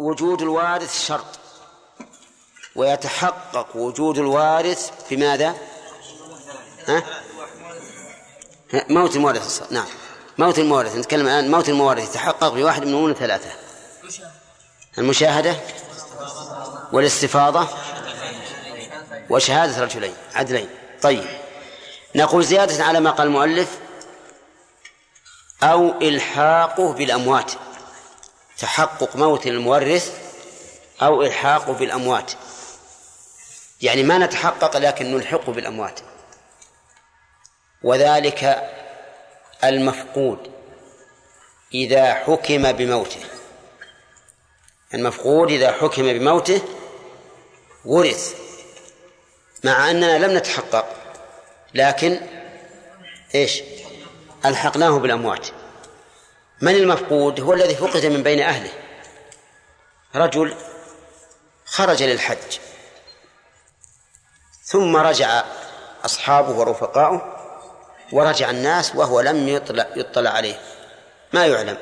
وجود الوارث شرط. ويتحقق وجود الوارث بماذا؟ ها؟ موت المورث نعم. موت المورث نتكلم الآن موت المورث يتحقق بواحد من أمور ثلاثة. المشاهدة. والاستفاضة. وشهادة رجلين عدلين. طيب. نقول زيادة على ما قال المؤلف أو إلحاقه بالأموات. تحقق موت المورث أو إلحاقه بالأموات. يعني ما نتحقق لكن نلحقه بالأموات. وذلك المفقود إذا حكم بموته. المفقود إذا حكم بموته ورث مع أننا لم نتحقق لكن إيش؟ ألحقناه بالأموات. من المفقود هو الذي فقد من بين أهله؟ رجل خرج للحج. ثم رجع أصحابه ورفقاؤه ورجع الناس وهو لم يطلع, يطلع عليه. ما يعلم.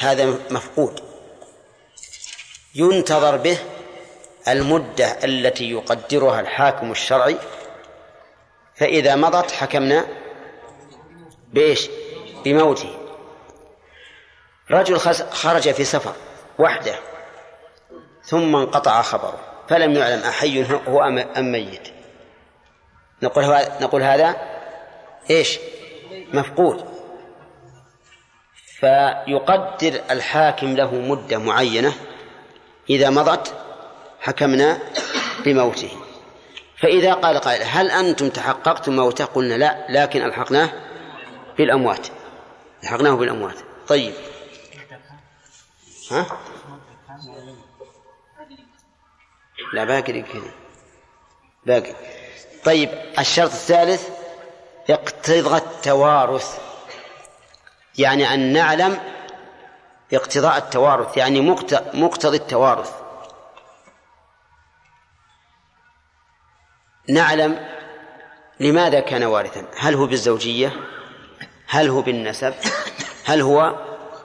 هذا مفقود. ينتظر به المدة التي يقدرها الحاكم الشرعي. فإذا مضت حكمنا بإيش؟ بموته. رجل خرج في سفر وحده ثم انقطع خبره فلم يعلم أحي هو أم ميت. نقول نقول هذا إيش؟ مفقود. فيقدر الحاكم له مدة معينة إذا مضت حكمنا بموته. فإذا قال قائل هل أنتم تحققتم موته؟ قلنا لا لكن ألحقناه بالأموات. ألحقناه بالأموات. طيب. ها؟ لا باقي كذا باقي. طيب الشرط الثالث اقتضى التوارث. يعني أن نعلم اقتضاء التوارث يعني مقتضي التوارث. نعلم لماذا كان وارثا؟ هل هو بالزوجية؟ هل هو بالنسب؟ هل هو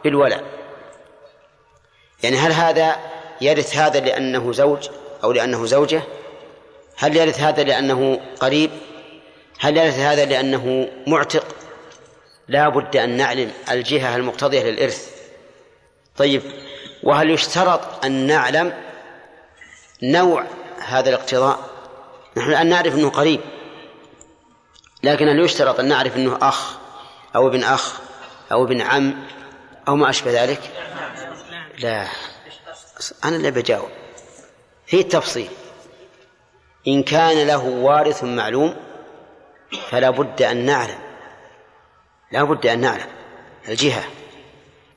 بالولاء؟ يعني هل هذا يرث هذا لأنه زوج أو لأنه زوجة؟ هل يرث هذا لأنه قريب؟ هل يرث هذا لأنه معتق؟ لا بد أن نعلم الجهة المقتضية للإرث. طيب وهل يشترط أن نعلم نوع هذا الاقتضاء؟ نحن الآن نعرف أنه قريب لكن هل يشترط أن نعرف أنه أخ؟ أو ابن أخ أو ابن عم أو ما أشبه ذلك؟ لا. أنا اللي بجاوب. في تفصيل إن كان له وارث معلوم فلا بد أن نعلم. لا بد أن نعلم. الجهة.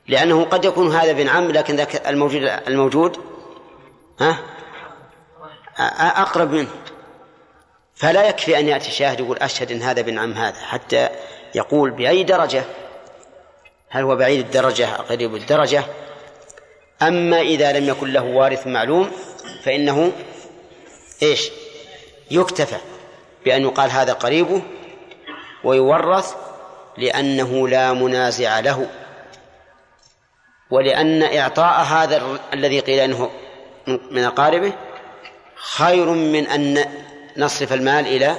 لأنه قد يكون هذا ابن عم لكن ذاك الموجود الموجود ها؟ أقرب منه. فلا يكفي أن يأتي شاهد يقول أشهد أن هذا ابن عم هذا. حتى يقول بأي درجة؟ هل هو بعيد الدرجة قريب الدرجة؟ أما إذا لم يكن له وارث معلوم فإنه إيش؟ يكتفى بأن يقال هذا قريبه ويورث لأنه لا منازع له ولأن إعطاء هذا الذي قيل أنه من أقاربه خير من أن نصرف المال إلى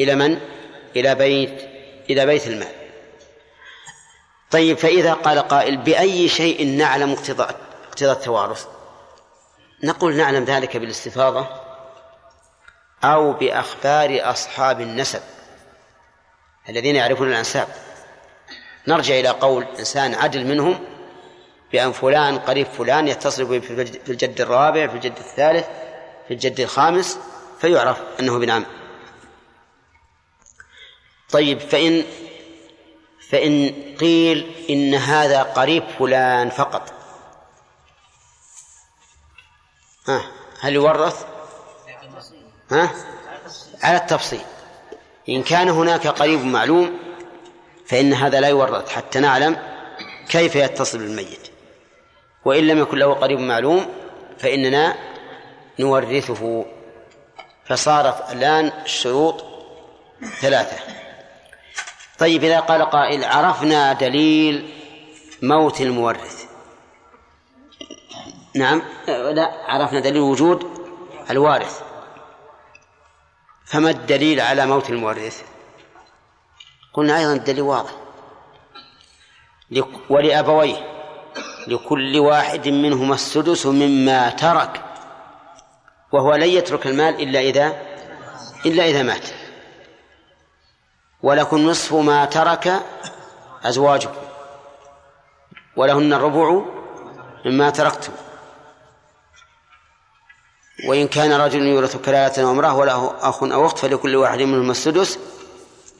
إلى من؟ إلى بيت إلى بيت المال. طيب فإذا قال قائل بأي شيء نعلم اقتضاء اقتضاء التوارث؟ نقول نعلم ذلك بالاستفاضة أو بأخبار أصحاب النسب الذين يعرفون الأنساب. نرجع إلى قول إنسان عدل منهم بأن فلان قريب فلان يتصل به في الجد الرابع في الجد الثالث في الجد الخامس فيعرف أنه ابن عم طيب فإن فإن قيل إن هذا قريب فلان فقط. ها هل يورث؟ ها؟ على التفصيل. إن كان هناك قريب معلوم فإن هذا لا يورث حتى نعلم كيف يتصل بالميت. وإن لم يكن له قريب معلوم فإننا نورثه. فصارت الآن الشروط ثلاثة. طيب إذا قال قائل عرفنا دليل موت المورث. نعم لا عرفنا دليل وجود الوارث. فما الدليل على موت المورث؟ قلنا أيضا الدليل واضح. ولأبويه لكل واحد منهما السدس مما ترك وهو لن يترك المال إلا إذا إلا إذا مات. ولكم نصف ما ترك أزواجكم ولهن الربع مما تركتم. وإن كان رجل يورث كلالة وامرأة وله أخ أو أخت فلكل واحد منهما السدس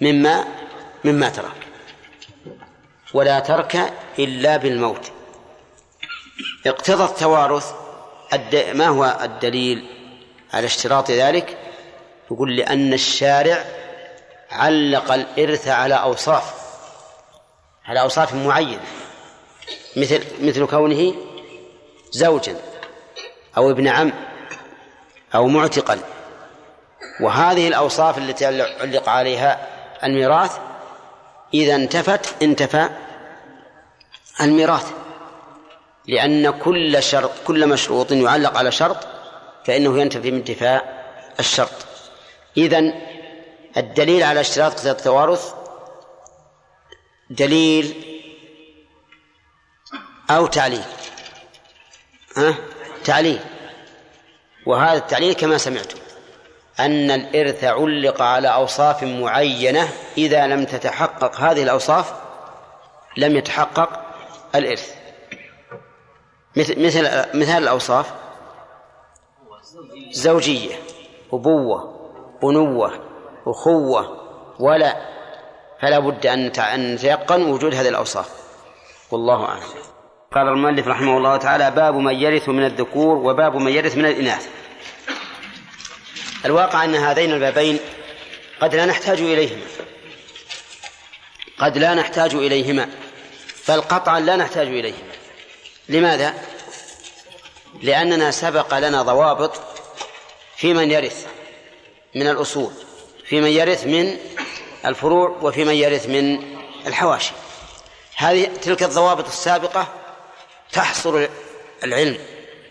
مما مما ترك. ولا ترك إلا بالموت. اقتضى التوارث ما هو الدليل على اشتراط ذلك؟ يقول لأن الشارع علق الإرث على أوصاف على أوصاف معينة مثل مثل كونه زوجا أو ابن عم أو معتقا. وهذه الأوصاف التي علق عليها الميراث إذا انتفت انتفى الميراث. لأن كل شرط كل مشروط يعلق على شرط فإنه ينتفي من انتفاء الشرط. إذن الدليل على اشتراط التوارث دليل أو تعليل. ها؟ تعليل. وهذا التعليل كما سمعتم أن الإرث علق على أوصاف معينة إذا لم تتحقق هذه الأوصاف لم يتحقق الإرث. مثل مثل مثال الأوصاف. زوجية أبوة بنوة أخوة. ولا فلا بد أن أن نتيقن وجود هذه الأوصاف. والله أعلم. قال المؤلف رحمه الله تعالى باب من يرث من الذكور وباب من يرث من الإناث. الواقع أن هذين البابين قد لا نحتاج إليهما. قد لا نحتاج إليهما بل قطعا لا نحتاج إليهما. لماذا؟ لأننا سبق لنا ضوابط في من يرث من الأصول. في من يرث من الفروع وفي من يرث من الحواشي. هذه تلك الضوابط السابقة تحصر العلم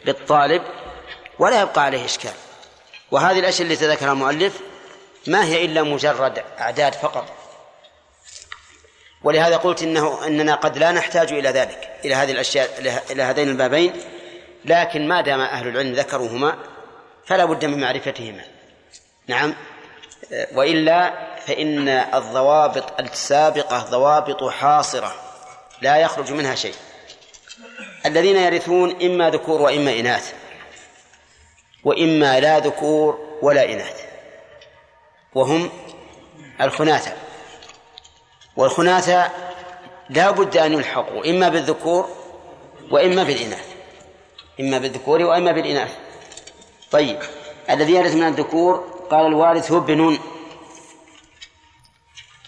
للطالب ولا يبقى عليه إشكال. وهذه الأشياء التي ذكرها المؤلف ما هي إلا مجرد أعداد فقط. ولهذا قلت إنه أننا قد لا نحتاج إلى ذلك إلى هذه الأشياء إلى هذين البابين. لكن ما دام أهل العلم ذكروهما فلا بد من معرفتهما. نعم؟ وإلا فإن الضوابط السابقة ضوابط حاصرة لا يخرج منها شيء. الذين يرثون إما ذكور وإما إناث وإما لا ذكور ولا إناث. وهم الخناثة. والخناثة لا بد أن يلحقوا إما بالذكور وإما بالإناث. إما بالذكور وإما بالإناث. طيب الذي يرث من الذكور قال الوارث هو ابن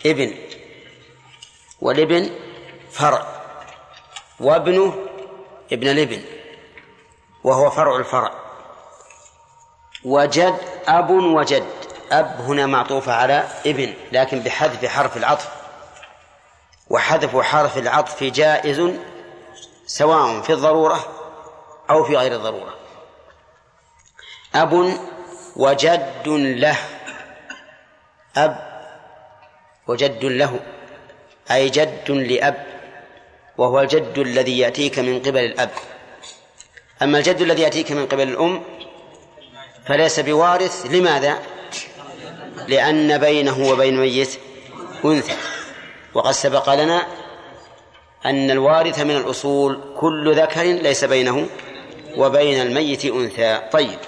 ابن. والابن فرع. وابنه ابن الابن. وهو فرع الفرع. وجد أب وجد. أب هنا معطوفة على ابن لكن بحذف حرف العطف. وحذف حرف العطف جائز سواء في الضرورة أو في غير الضرورة. أب وجد له. أب. وجد له. أي جد لأب. وهو الجد الذي يأتيك من قبل الأب. أما الجد الذي يأتيك من قبل الأم فليس بوارث. لماذا؟ لأن بينه وبين الميت أنثى. وقد سبق لنا أن الوارث من الأصول كل ذكر ليس بينه وبين الميت أنثى. طيب.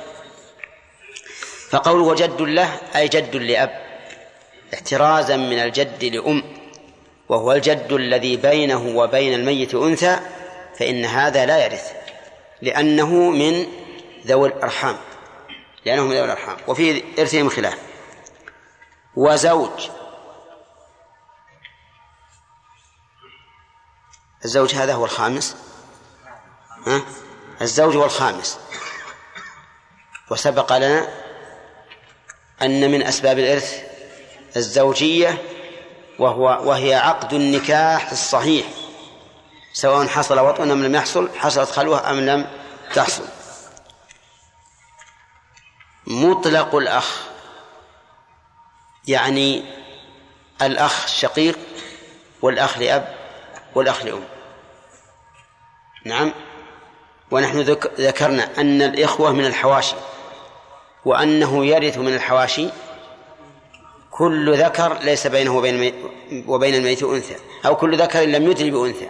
فقول وجد له أي جد لأب احترازا من الجد لأم وهو الجد الذي بينه وبين الميت أنثى فإن هذا لا يرث لأنه من ذوي الأرحام لأنه من ذوي الأرحام وفي إرثهم خلاف. وزوج الزوج هذا هو الخامس؟ ها؟ الزوج هو الخامس. وسبق لنا أن من أسباب الإرث الزوجية وهو وهي عقد النكاح الصحيح سواء حصل وطن أم لم يحصل حصلت خلوة أم لم تحصل. مطلق الأخ يعني الأخ الشقيق والأخ لأب والأخ لأم. نعم؟ ونحن ذكرنا أن الإخوة من الحواشي. وأنه يرث من الحواشي كل ذكر ليس بينه وبين وبين الميت أنثى أو كل ذكر لم يدري بأنثى.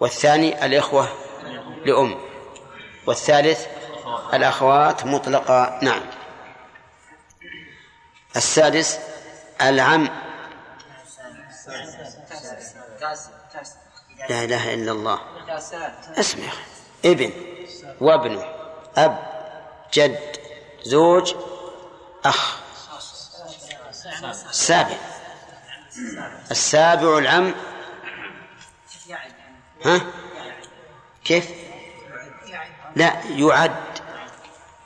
والثاني الإخوة لأم. والثالث الأخوات مطلقة نعم. السادس العم. لا إله إلا الله. اسمع. ابن. وابنه. أب. جد. زوج أخ. السابع السابع العم. ها؟ كيف؟ لا يعد.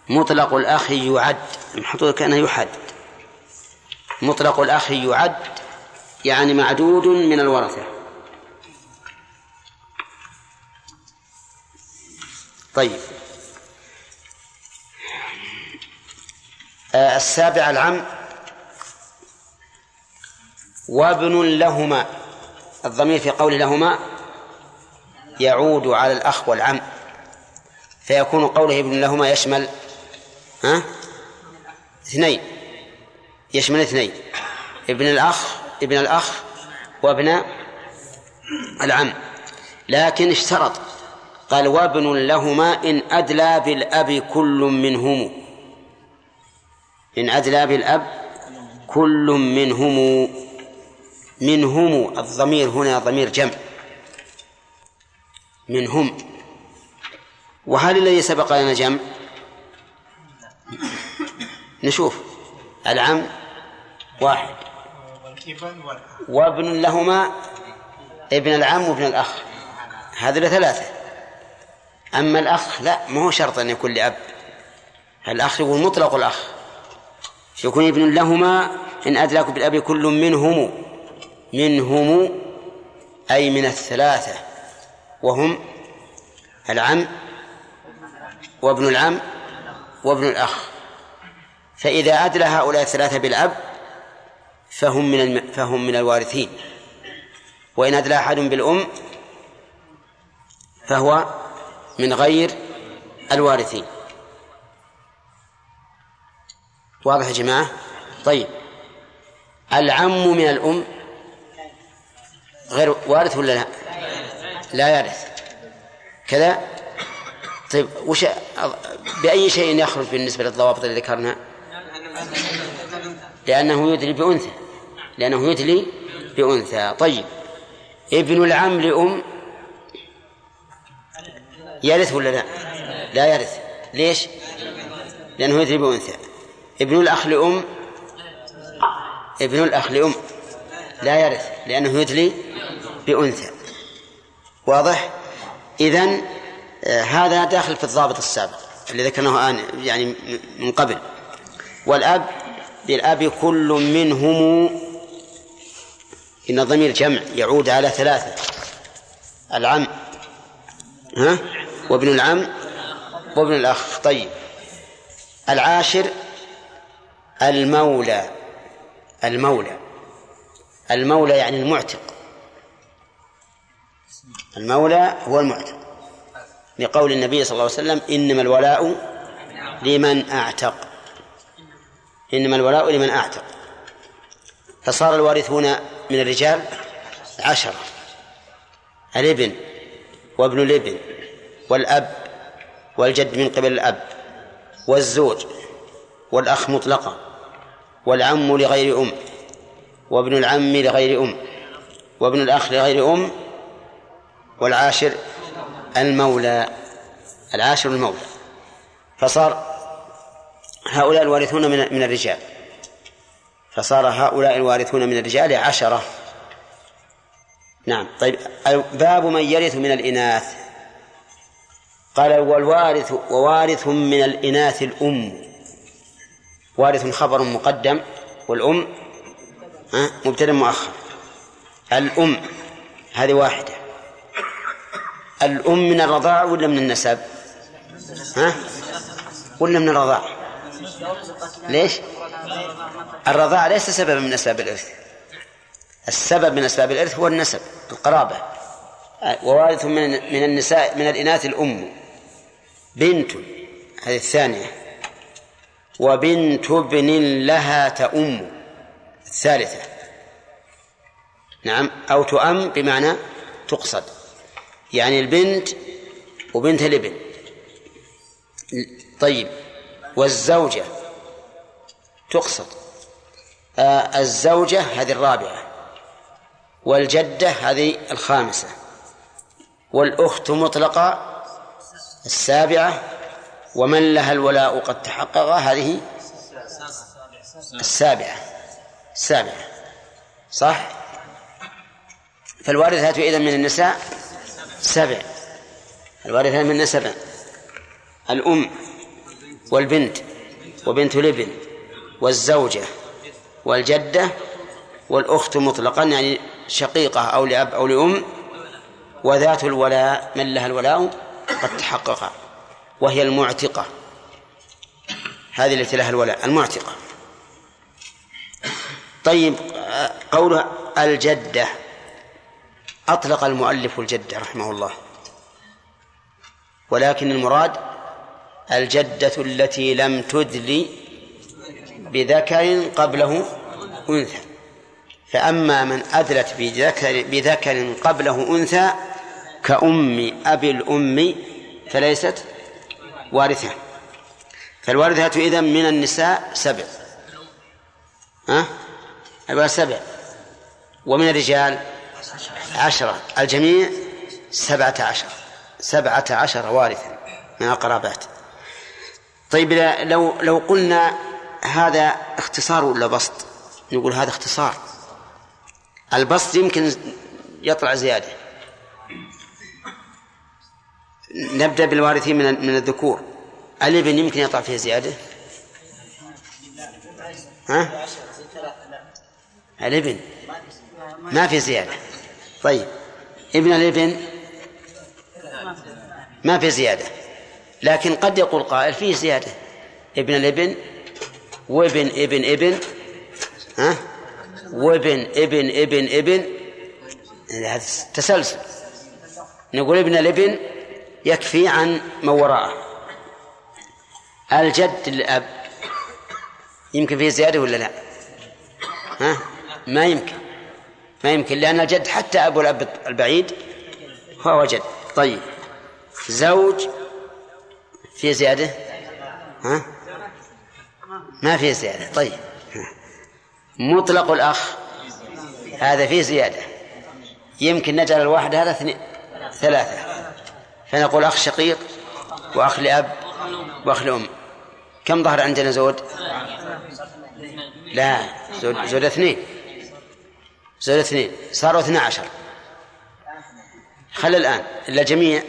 مطلق الأخ يعد. محطوط كأنه يحد. مطلق الأخ يعد يعني معدود من الورثة. طيب. السابع العم وابن لهما الضمير في قول لهما يعود على الأخ والعم فيكون قوله ابن لهما يشمل ها؟ اثنين يشمل اثنين ابن الأخ ابن الأخ وابن العم لكن اشترط قال وابن لهما إن أدلى بالأب كل منهم. إن أدلى بالأب كل منهم منهم الضمير هنا ضمير جمع. منهم. وهل الذي سبق لنا جمع؟ نشوف. العم واحد. وابن لهما ابن العم وابن الأخ. هذا ثلاثة. أما الأخ لا ما هو شرط أن يكون لأب. الأخ يقول مطلق الأخ. يكون ابن لهما؟ إن أدركوا بالأب كل منهم منهم أي من الثلاثة وهم العم وابن العم وابن الأخ. فإذا أدلى هؤلاء الثلاثة بالأب فهم من الم... فهم من الوارثين. وإن أدلى أحد بالأم فهو من غير الوارثين. واضح يا جماعة؟ طيب. العم من الأم غير وارث ولا لا؟ لا يرث كذا؟ طيب وش بأي شيء يخرج بالنسبة للضوابط اللي ذكرنا لأنه يدلي بأنثى. لأنه يدلي بأنثى. طيب. ابن العم لأم يرث ولا لا؟ لا يرث ليش؟ لأنه يدلي بأنثى. ابن الأخ لأم ابن الأخ لأم لا يرث لأنه يدلي بأنثى. واضح؟ إذن آه، هذا داخل في الضابط السابق اللي ذكرناه الآن يعني من قبل. والأب بالأب كل منهم إن الضمير جمع يعود على ثلاثة. العم ها؟ وابن العم وابن الأخ. طيب. العاشر المولى المولى المولى يعني المعتق. المولى هو المعتق. لقول النبي صلى الله عليه وسلم إنما الولاء لمن أعتق. إنما الولاء لمن أعتق. فصار الوارثون من الرجال عشرة. الابن وابن الابن والأب والجد من قبل الأب والزوج والأخ مطلقا. والعم لغير أم وابن العم لغير أم وابن الأخ لغير أم والعاشر المولى العاشر المولى. فصار هؤلاء الوارثون من من الرجال. فصار هؤلاء الوارثون من الرجال عشرة. نعم طيب باب من يرث من الإناث. قال والوارث ووارث من الإناث الأم. وارث خبر مقدم والأم مبتدأ مؤخر. الأم هذه واحدة. الأم من الرضاع ولا من النسب؟ ها؟ ولا من الرضاع؟ ليش؟ الرضاعة ليس سببا من أسباب الإرث. السبب من أسباب الإرث هو النسب القرابة. ووارث من من النساء من الإناث الأم. بنت هذه الثانية. وبنت ابن لها تؤم الثالثة. نعم أو تؤم بمعنى تقصد. يعني البنت وبنت الابن. طيب والزوجة تقصد. آه الزوجة هذه الرابعة والجدة هذه الخامسة والأخت مطلقة السابعة ومن لها الولاء قد تحقق هذه السابعة. السابعة. صح؟ فالوارثات إذا من النساء سبع. الوارثات من النساء الأم والبنت وبنت الابن والزوجة والجدة والأخت مطلقا يعني شقيقة أو لأب أو لأم وذات الولاء من لها الولاء قد تحقق. وهي المعتقة. هذه التي لها الولاء المعتقة. طيب قول الجدة. أطلق المؤلف الجدة رحمه الله. ولكن المراد الجدة التي لم تدلي بذكر قبله أنثى. فأما من أدلت بذكر, بذكر قبله أنثى كأم أبي الأم فليست وارثة. فالوارثة إذا من النساء سبع. ها؟ سبع. ومن الرجال عشرة. الجميع سبعة عشر. سبعة عشر وارثا من القرابات. طيب لو لو قلنا هذا اختصار ولا بسط؟ نقول هذا اختصار. البسط يمكن يطلع زيادة. نبدأ بالوارثين من من الذكور. الابن يمكن يطلع فيه زيادة؟ ها؟ الابن. ما في زيادة. طيب. ابن الابن ما في زيادة. لكن قد يقول قائل فيه زيادة. ابن الابن وابن ابن ابن. ها؟ وابن ابن ابن ابن. هذا تسلسل. نقول ابن الابن يكفي عن ما وراءه. الجد الأب يمكن فيه زيادة ولا لا؟ ها؟ ما يمكن ما يمكن لأن الجد حتى أبو الأب البعيد هو جد. طيب زوج في زيادة؟ ها؟ ما في زيادة. طيب مطلق الأخ هذا فيه زيادة. يمكن نجعل الواحد هذا ثلاثة. فنقول أخ شقيق وأخ لأب وأخ لأم. كم ظهر عندنا زود لا زود, زود اثنين. زود اثنين. صاروا اثنا عشر. خل الآن. إلا جميع.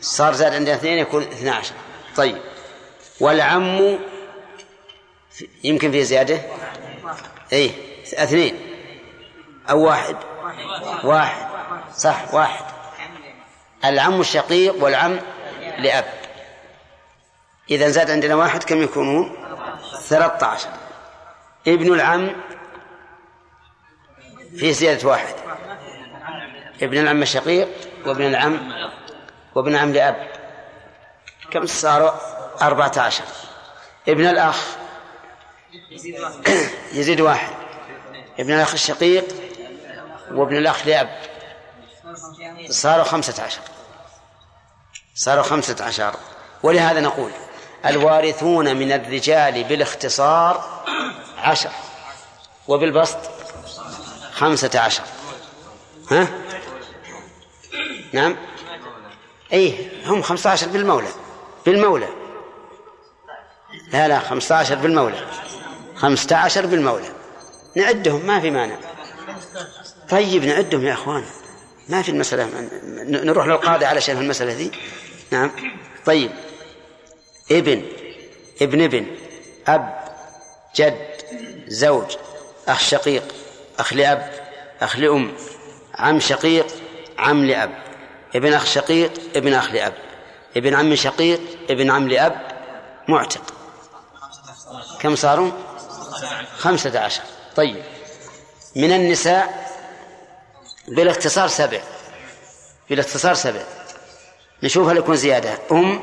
صار زاد عندنا اثنين يكون اثنا عشر. طيب. والعم يمكن فيه زيادة؟ اي اثنين. أو واحد؟ واحد. صح واحد. العم الشقيق والعم لأب. إذا زاد عندنا واحد كم يكونون؟ ثلاثة عشر. ابن العم في زيادة واحد. ابن العم الشقيق وابن العم وابن عم لأب. كم صاروا؟ أربعة عشر. ابن الأخ يزيد واحد. ابن الأخ الشقيق وابن الأخ لأب. صاروا خمسة عشر. صاروا خمسة عشر. ولهذا نقول الوارثون من الرجال بالاختصار عشر. وبالبسط خمسة عشر. ها؟ نعم. أي هم خمسة عشر بالمولى. بالمولى. لا لا خمسة عشر بالمولى. خمسة عشر بالمولى. نعدهم ما في مانع. طيب نعدهم يا أخوان. ما في المسألة. نروح للقاضي علشان المسألة ذي. نعم. طيب. ابن. ابن ابن. أب. جد. زوج. أخ شقيق. أخ لأب. أخ لأم. عم شقيق. عم لأب. ابن أخ شقيق. ابن أخ لأب. ابن عم شقيق. ابن عم لأب. معتق. كم صاروا؟ خمسة عشر. طيب. من النساء بالاختصار سبع. بالاختصار سبع. نشوف هل يكون زيادة. أم؟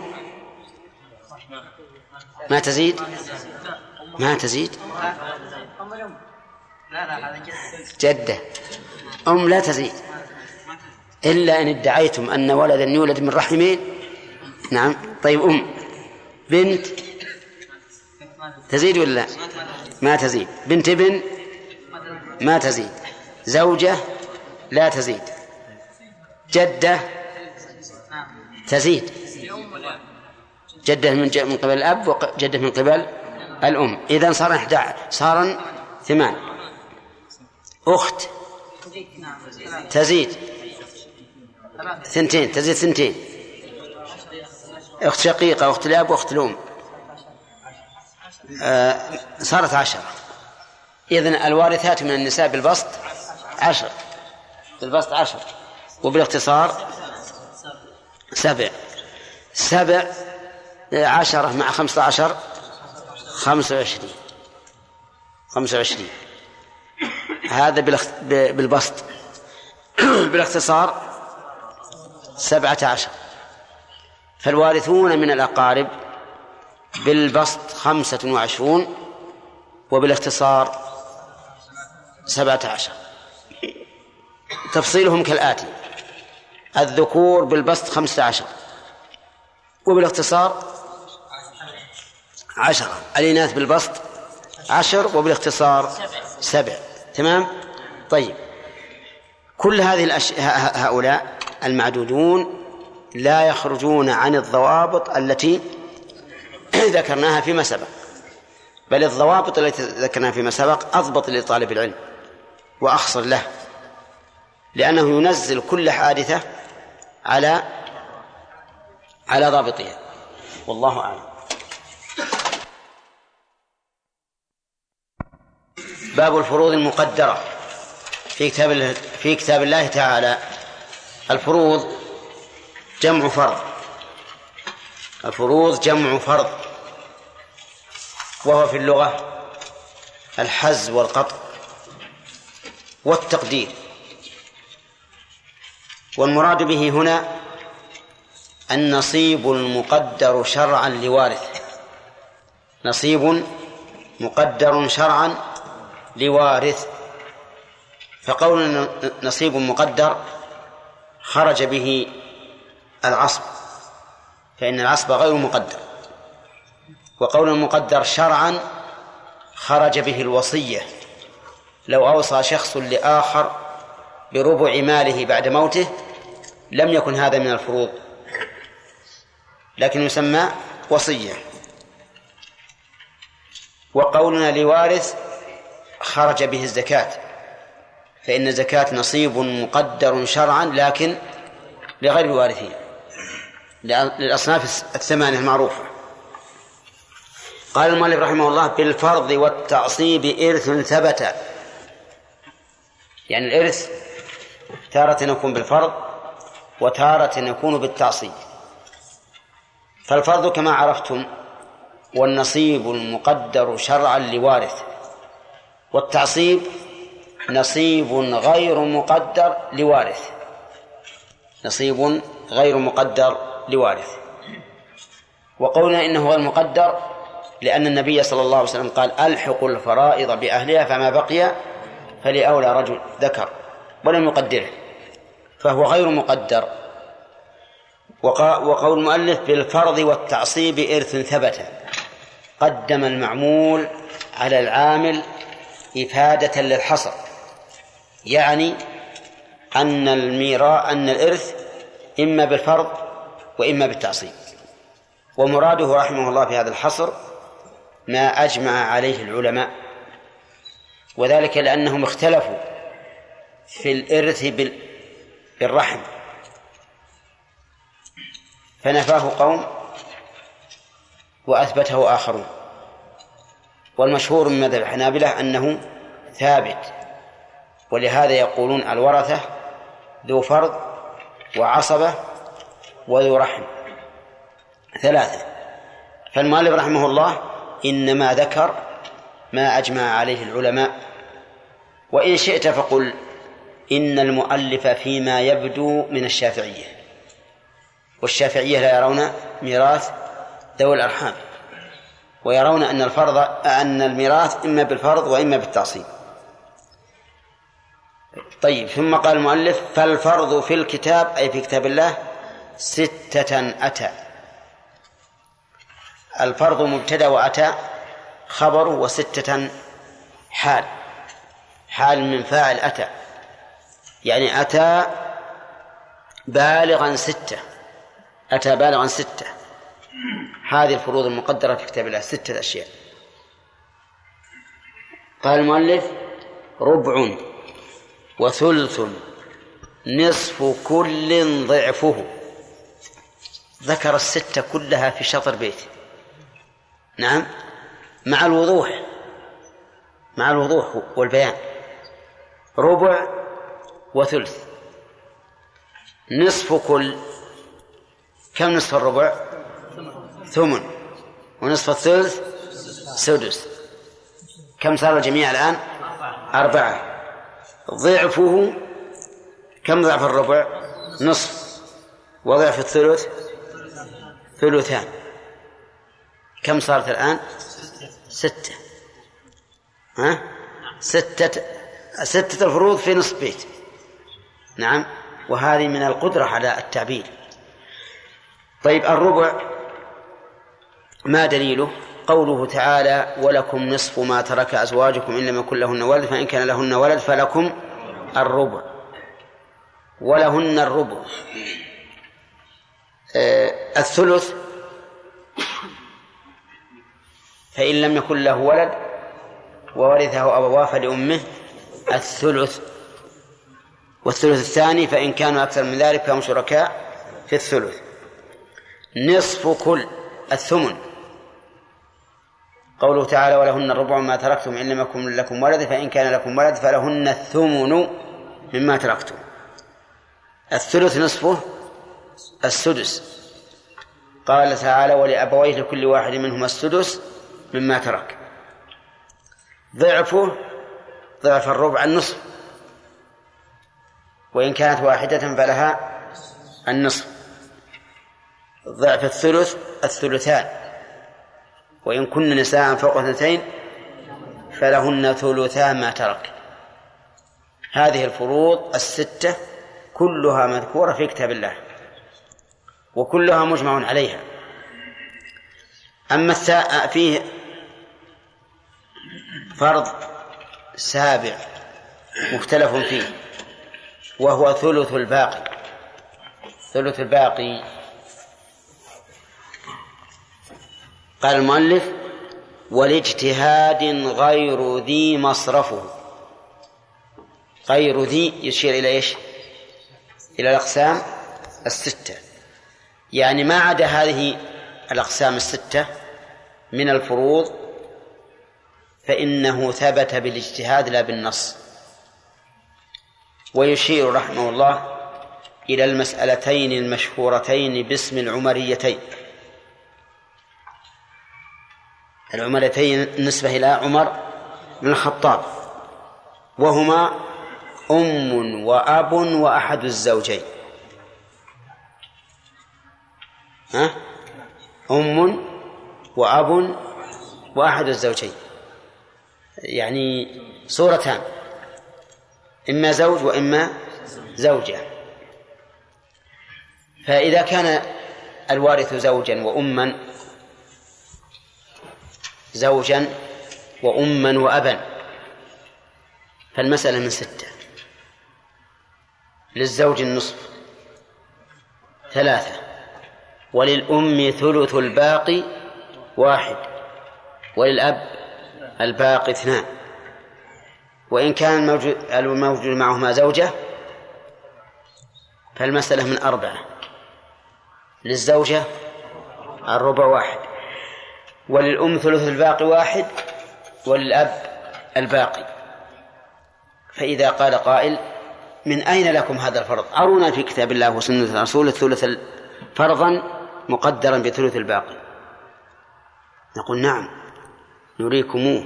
ما تزيد؟ ما تزيد؟ جدة. أم لا تزيد. إلا إن ادعيتم أن ولدا يولد من رحمين نعم. طيب أم. بنت؟ تزيد ولا ما تزيد. بنت ابن؟ ما تزيد. زوجة؟ لا تزيد. جدة تزيد. جدة من من قبل الأب وجدة من قبل الأم. إذا صار 11 صار ثمان. أخت تزيد. ثنتين تزيد ثنتين. أخت شقيقة أخت الأب وأخت الأم. آه صارت عشرة. إذن الوارثات من النساء بالبسط عشر. بالبسط عشر. وبالاختصار سبع. سبع عشرة مع خمسة عشر خمسة وعشرين. خمسة وعشرين. هذا بالبسط. بالاختصار سبعة عشر. فالوارثون من الأقارب بالبسط خمسة وعشرون وبالاختصار سبعة عشر. تفصيلهم كالآتي. الذكور بالبسط خمسة عشر. وبالاختصار عشرة. الإناث بالبسط عشر وبالاختصار سبع. تمام؟ طيب. كل هذه الأشياء هؤلاء المعدودون لا يخرجون عن الضوابط التي ذكرناها فيما سبق. بل الضوابط التي ذكرناها فيما سبق أضبط لطالب العلم وأخصر له. لأنه ينزل كل حادثة على على ضابطها. والله أعلم. باب الفروض المقدرة. في كتاب في كتاب الله تعالى الفروض جمع فرض. الفروض جمع فرض. وهو في اللغة الحز والقطع والتقدير. والمراد به هنا النصيب المقدر شرعا لوارث. نصيب مقدر شرعا لوارث. فقول نصيب مقدر خرج به العصب فإن العصب غير مقدر. وقول مقدر شرعا خرج به الوصية. لو أوصى شخص لآخر بربع ماله بعد موته لم يكن هذا من الفروض لكن يسمى وصية. وقولنا لوارث خرج به الزكاة فإن الزكاة نصيب مقدر شرعا لكن لغير الوارثين للأصناف الثمانية المعروفة. قال المؤلف رحمه الله بالفرض والتعصيب إرث ثبت. يعني الإرث تارة يكون بالفرض وتارة يكون بالتعصيب. فالفرض كما عرفتم والنصيب المقدر شرعا لوارث والتعصيب نصيب غير مقدر لوارث. نصيب غير مقدر لوارث. وقولنا إنه غير مقدر لأن النبي صلى الله عليه وسلم قال ألحقوا الفرائض بأهلها فما بقي فلأولى رجل ذكر ولم يقدره. فهو غير مقدر. وقول المؤلف بالفرض والتعصيب إرث ثبت. قدم المعمول على العامل إفادة للحصر. يعني أن الميراء أن الإرث إما بالفرض وإما بالتعصيب. ومراده رحمه الله في هذا الحصر ما أجمع عليه العلماء. وذلك لأنهم اختلفوا في الإرث بالرحم فنفاه قوم وأثبته آخرون. والمشهور من مذهب الحنابلة أنه ثابت ولهذا يقولون الورثة ذو فرض وعصبة وذو رحم. ثلاثة. فالمؤلف رحمه الله إنما ذكر ما أجمع عليه العلماء. وإن شئت فقل إن المؤلف فيما يبدو من الشافعية والشافعية لا يرون ميراث ذوي الأرحام ويرون أن الفرض أن الميراث إما بالفرض وإما بالتعصيب. طيب ثم قال المؤلف فالفرض في الكتاب أي في كتاب الله ستة أتى. الفرض مبتدأ وأتى خبر وستة حال حال من فاعل أتى. يعني أتى بالغا ستة. أتى بالغا ستة. هذه الفروض المقدرة في كتاب الله ستة أشياء. قال المؤلف ربع وثلث نصف كل ضعفه. ذكر الستة كلها في شطر بيت نعم؟ مع الوضوح. مع الوضوح والبيان. ربع وثلث. نصف كل. كم نصف الربع؟ ثمن. ونصف الثلث؟ سدس. كم صار الجميع الآن؟ أربعة. ضعفه كم ضعف الربع؟ نصف. وضعف الثلث؟ ثلثان. كم صارت الآن؟ ستة. ها؟ ستة. ستة الفروض في نصف بيت. نعم. وهذه من القدرة على التعبير. طيب الربع ما دليله؟ قوله تعالى ولكم نصف ما ترك أزواجكم إن لم يكن لهن ولد فإن كان لهن ولد فلكم الربع. ولهن الربع. آه الثلث فإن لم يكن له ولد وورثه أبواه فلأمه. الثلث والثلث الثاني فإن كانوا أكثر من ذلك فهم شركاء في الثلث. نصف كل الثمن. قوله تعالى ولهن الربع ما تركتم إن لم يكن لكم ولد فإن كان لكم ولد فلهن الثمن مما تركتم. الثلث نصفه السدس. قال تعالى ولأبويه لكل واحد منهما السدس مما ترك. ضعفه ضعف الربع النصف. وإن كانت واحدة فلها النصف. ضعف الثلث الثلثان. وإن كن نساء فوق اثنتين فلهن ثلثا ما ترك. هذه الفروض الستة كلها مذكورة في كتاب الله. وكلها مجمع عليها. أما فيه فرض سابع مختلف فيه. وهو ثلث الباقي. ثلث الباقي. قال المؤلف ولاجتهاد غير ذي مصرفه. غير ذي يشير إلى إيش؟ إلى الأقسام الستة. يعني ما عدا هذه الأقسام الستة من الفروض فإنه ثبت بالاجتهاد لا بالنص. ويشير رحمه الله إلى المسألتين المشهورتين باسم العمريتين. العمرتين النسبة إلى عمر بن الخطاب وهما أم وأب وأحد الزوجين. ها؟ أم وأب وأحد الزوجين. يعني صورتان. إما زوج وإما زوجة. فإذا كان الوارث زوجا وأما زوجا وأما وأبا فالمسألة من ستة. للزوج النصف ثلاثة وللأم ثلث الباقي واحد وللأب الباقي اثنان. وإن كان الموجود, الموجود معهما زوجة فالمسألة من أربعة. للزوجة الربع واحد. وللأم ثلث الباقي واحد وللأب الباقي. فإذا قال قائل من أين لكم هذا الفرض؟ أرونا في كتاب الله وسنة الرسول الثلث فرضا مقدرا بثلث الباقي. نقول نعم نريكموه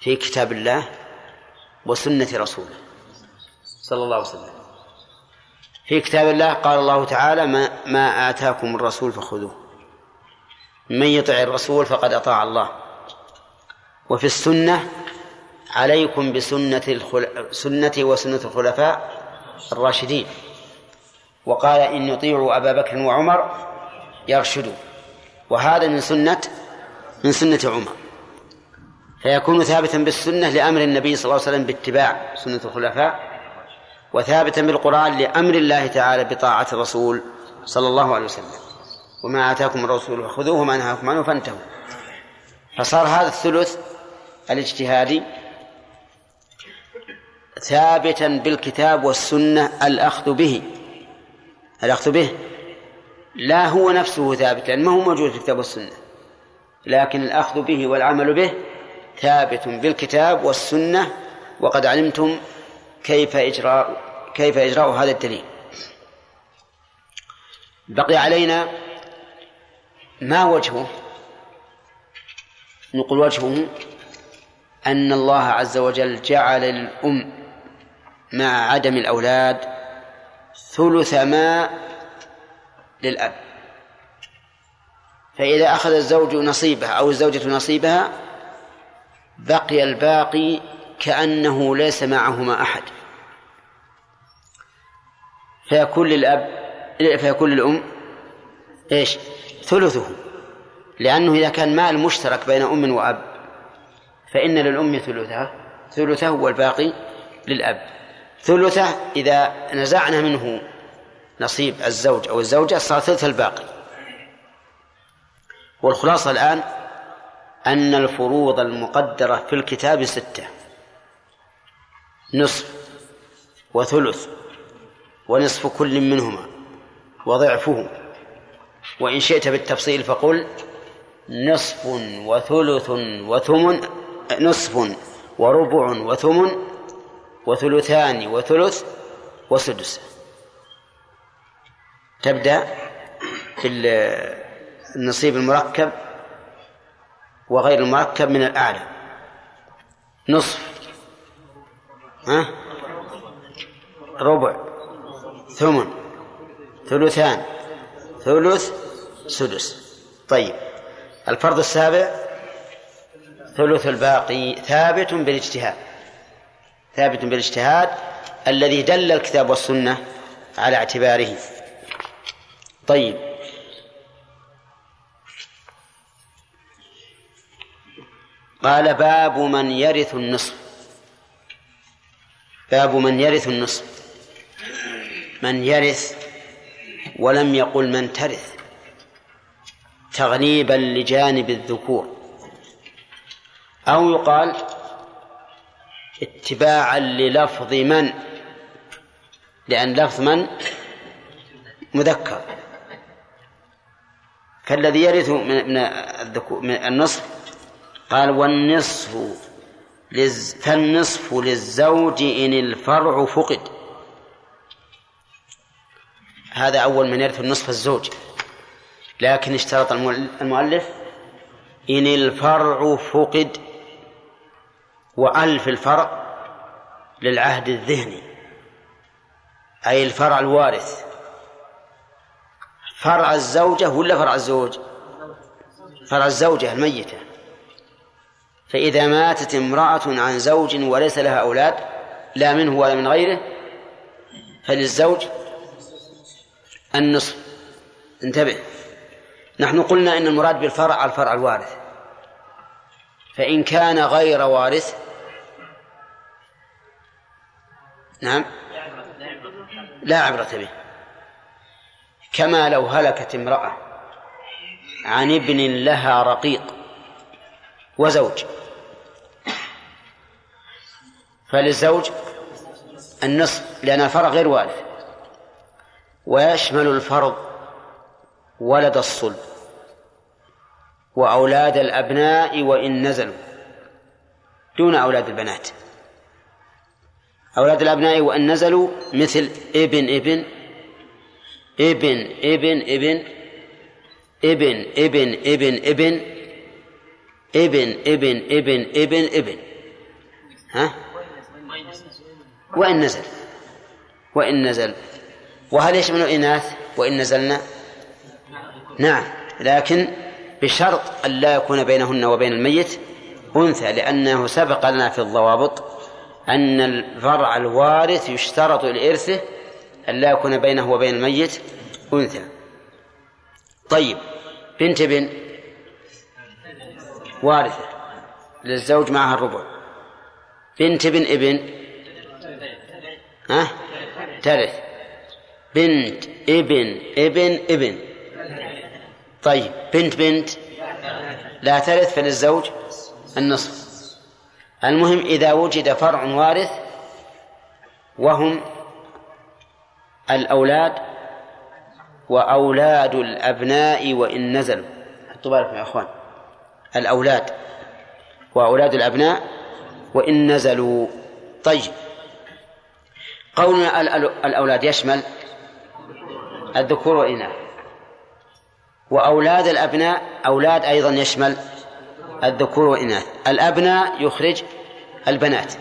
في كتاب الله وسنة رسوله. صلى الله عليه وسلم. في كتاب الله قال الله تعالى ما, ما آتاكم الرسول فخذوه. من يطع الرسول فقد أطاع الله. وفي السنة عليكم بسنة الخل... سنتي وسنة الخلفاء الراشدين. وقال إن يطيعوا أبا بكر وعمر يرشدوا. وهذا من سنة من سنة عمر. فيكون ثابتا بالسنة لأمر النبي صلى الله عليه وسلم باتباع سنة الخلفاء وثابتا بالقرآن لأمر الله تعالى بطاعة الرسول صلى الله عليه وسلم. وما آتاكم الرسول فخذوه وما نهاكم عنه فانتهوا. فصار هذا الثلث الاجتهادي ثابتا بالكتاب والسنة الأخذ به. الأخذ به لا هو نفسه ثابت لأنه ما هو موجود في الكتاب والسنة لكن الأخذ به والعمل به ثابت بالكتاب والسنة وقد علمتم كيف إجراء كيف إجراء هذا الدليل. بقي علينا ما وجهه نقول وجهه أن الله عز وجل جعل الأم مع عدم الأولاد ثلث ما للأب. فإذا أخذ الزوج نصيبه أو الزوجة نصيبها بقي الباقي كأنه ليس معهما أحد. فيكون للأب فيكون للأم إيش؟ ثلثه. لأنه إذا كان مال مشترك بين أم وأب فإن للأم ثلثها ثلثه والباقي للأب. ثلثه إذا نزعنا منه نصيب الزوج أو الزوجة صار ثلث الباقي. والخلاصة الآن أن الفروض المقدرة في الكتاب ستة. نصف وثلث ونصف كل منهما وضعفه. وإن شئت بالتفصيل فقل نصف وثلث وثمن نصف وربع وثمن وثلثان وثلث وسدس. تبدأ في النصيب المركب وغير المركب من الأعلى. نصف. ها؟ ربع. ثمن. ثلثان. ثلث سدس. طيب. الفرض السابع. ثلث الباقي ثابت بالاجتهاد. ثابت بالاجتهاد الذي دل الكتاب والسنة على اعتباره. طيب. قال باب من يرث النصف. باب من يرث النصف. من يرث ولم يقل من ترث. تغليبا لجانب الذكور. أو يقال اتباعا للفظ من. لأن لفظ من مذكر. فالذي يرث من النصف قال والنصف لز فالنصف للزوج إن الفرع فقد. هذا أول من يرث النصف الزوج. لكن اشترط المؤلف إن الفرع فقد وألف الفرع للعهد الذهني. أي الفرع الوارث. فرع الزوجة ولا فرع الزوج؟ فرع الزوجة الميتة. فإذا ماتت امرأة عن زوج وليس لها أولاد لا منه ولا من غيره فللزوج النصف. انتبه. نحن قلنا إن المراد بالفرع الفرع الوارث. فإن كان غير وارث نعم لا عبرة به. كما لو هلكت امرأة عن ابن لها رقيق وزوج. فللزوج النصف لأن الفرع غير وارث. ويشمل الفرض ولد الصلب وأولاد الأبناء وإن نزلوا دون أولاد البنات. أولاد الأبناء وإن نزلوا مثل ابن ابن ابن ابن ابن ابن ابن ابن ابن ابن ابن ابن ابن ابن ها؟ وإن نزل. وإن نزل. وهل يشمل الإناث وإن نزلنا؟ نعم. لكن بشرط أن لا يكون بينهن وبين الميت أنثى لأنه سبق لنا في الضوابط أن الفرع الوارث يشترط لإرثه أن لا يكون بينه وبين الميت أنثى. طيب بنت ابن؟ وارثة للزوج معها الربع. بنت ابن ابن؟ ها؟ ترث. بنت ابن ابن ابن. طيب بنت بنت؟ لا ترث فللزوج النصف. المهم إذا وجد فرع وارث وهم الأولاد وأولاد الأبناء وإن نزلوا. حطوا بالكم يا أخوان. الأولاد وأولاد الأبناء وإن نزلوا. طيب قولنا الأولاد يشمل الذكور والإناث وأولاد الأبناء أولاد أيضا يشمل الذكور والإناث الأبناء يخرج البنات.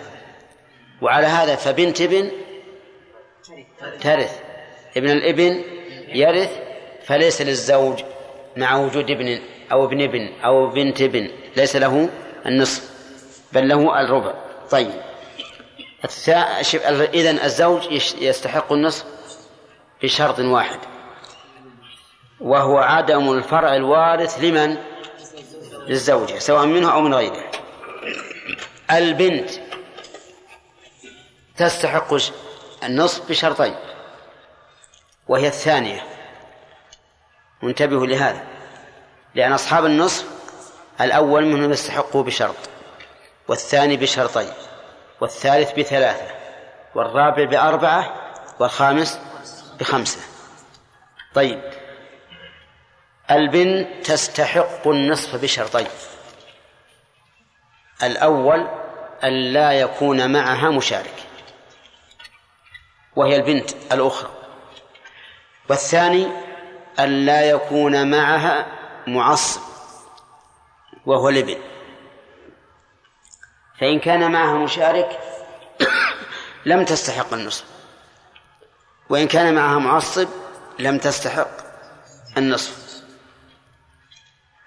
وعلى هذا فبنت ابن ترث. ابن الابن يرث فليس للزوج مع وجود ابن. أو ابن ابن أو بنت ابن ليس له النصف بل له الربع. طيب. إذن الزوج يستحق النصف بشرط واحد. وهو عدم الفرع الوارث لمن؟ للزوجة سواء منه أو من غيره. البنت تستحق النصف بشرطين وهي الثانية. وانتبهوا لهذا. لأن أصحاب النصف الأول منهم يستحقه بشرط والثاني بشرطين والثالث بثلاثة والرابع بأربعة والخامس بخمسة. طيب البنت تستحق النصف بشرطين. الأول أن لا يكون معها مشارك وهي البنت الأخرى. والثاني أن لا يكون معها معصب وهو الابن فإن كان معها مشارك لم تستحق النصف وإن كان معها معصب لم تستحق النصف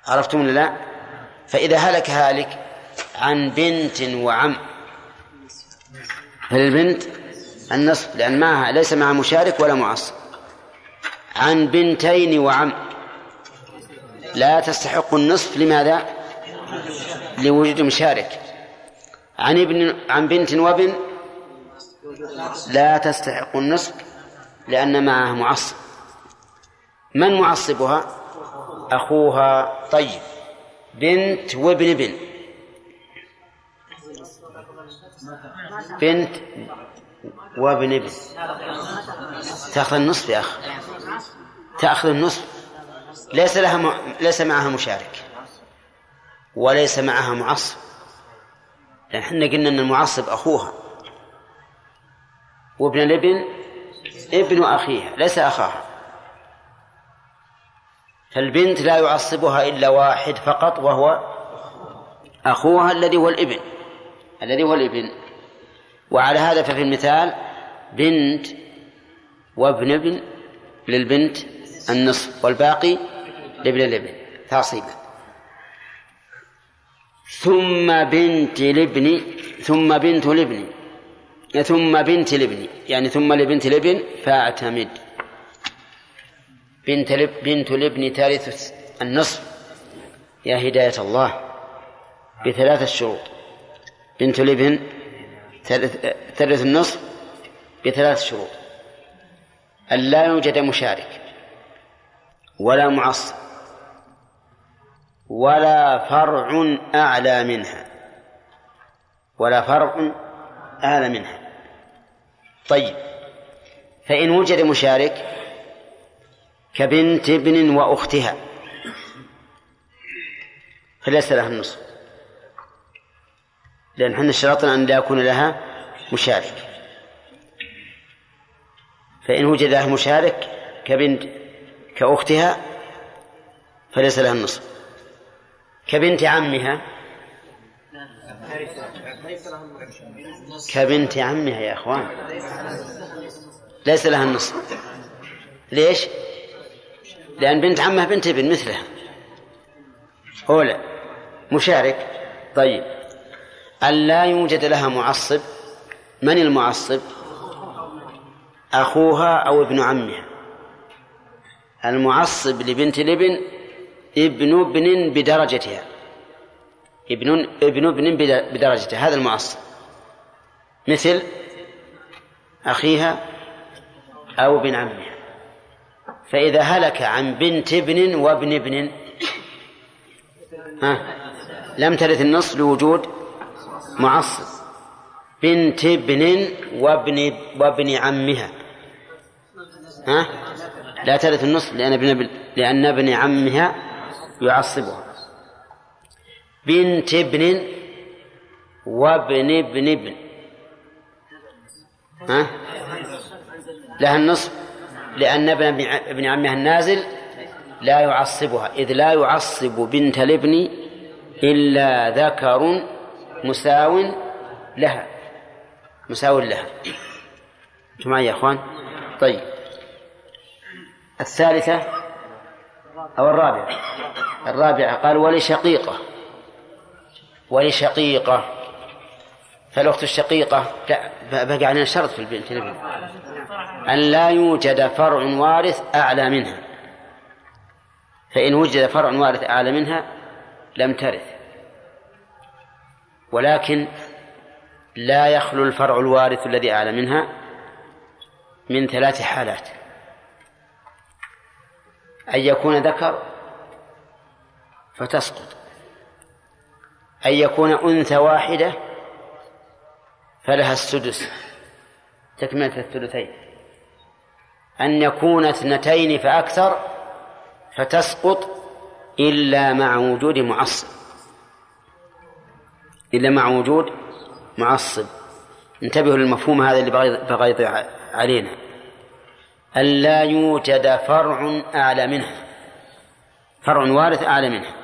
عرفتم لا؟ فإذا هلك هالك عن بنت وعم. فللبنت النصف لأن معها ليس معها مشارك ولا معصب. عن بنتين وعم. لا تستحق النصف لماذا؟ لوجود مشارك. عن ابن عن بنت وابن لا تستحق النصف لأن معها معصب. من معصبها؟ أخوها. طيب. بنت وابن ابن بنت وابن ابن تأخذ النصف يا أخ تأخذ النصف. ليس لها م... ليس معها مشارك. وليس معها معصب. لأن إحنا قلنا أن المعصب أخوها. وابن الابن ابن أخيها ليس أخاها. فالبنت لا يعصبها إلا واحد فقط وهو أخوها الذي هو الابن. الذي هو الابن. وعلى هذا ففي المثال بنت وابن ابن للبنت النصف والباقي لابن الابن تعصيبا ثم بنت الابن ثم بنت الابن ثم بنت الابن يعني ثم لبنت الابن فاعتمد. بنت لب بنت الابن ترث النصف. يا هداية الله. بثلاثة شروط بنت الابن ترث النصف بثلاث شروط. أن لا يوجد مشارك ولا معصب. ولا فرع أعلى منها. ولا فرع أعلى منها. طيب فإن وجد مشارك كبنت ابن وأختها فليس لها النصف لأن إحنا اشترطنا أن لا يكون لها مشارك. فإن وجد لها مشارك كبنت كأختها فليس لها النصف كبنت عمها. كبنت عمها يا إخوان. ليس لها النصف ليش؟ لأن بنت عمها بنت ابن مثلها. أولى. مشارك. طيب. أن لا يوجد لها معصب. من المعصب؟ أخوها أو ابن عمها. المعصب لبنت الابن ابن ابن بدرجتها. ابن ابن ابن بدرجتها. هذا المعصب مثل أخيها أو ابن عمها. فإذا هلك عن بنت ابن وابن ابن. ها؟ لم ترث النص لوجود معصب بنت ابن وابن وابن عمها. ها؟ لا ترث النصف لأن ابن لأن ابن عمها يعصبها. بنت ابن وابن ابن ابن. ها؟ لها النصف لأن ابن ابن عمها النازل لا يعصبها إذ لا يعصب بنت الابن إلا ذكر مساو لها مساو لها. أنتم معي يا إخوان؟ طيب. الثالثة أو الرابعة؟ الرابعة قال ولشقيقة. ولشقيقة. فالأخت الشقيقة بقى علينا شرط في البنت. أن لا يوجد فرع وارث أعلى منها. فإن وجد فرع وارث أعلى منها لم ترث. ولكن لا يخلو الفرع الوارث الذي أعلى منها من ثلاث حالات. أن يكون ذكر فتسقط. أن يكون أنثى واحدة فلها السدس تكملة الثلثين. أن يكون اثنتين فأكثر فتسقط إلا مع وجود معصب. إلا مع وجود معصب. انتبهوا للمفهوم هذا اللي بغى يضيع علينا. أن لا يوجد فرع أعلى منها فرع وارث أعلى منها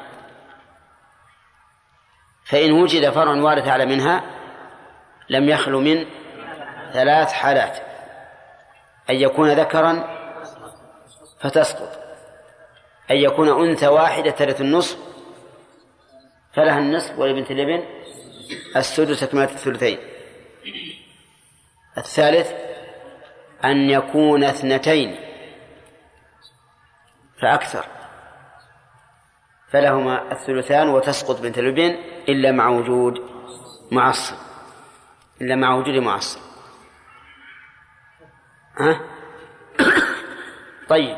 فإن وجد فرع وارث أعلى منها لم يخلو من ثلاث حالات. أن يكون ذكرا فتسقط. أن يكون أنثى واحدة ترث النصف فلها النصف ولبنت الابن السدس تكملة الثلثين. الثالث أن يكون اثنتين فأكثر. فلهما الثلثان وتسقط بنت الابن إلا مع وجود معصب. إلا مع وجود معصب. ها؟ طيب.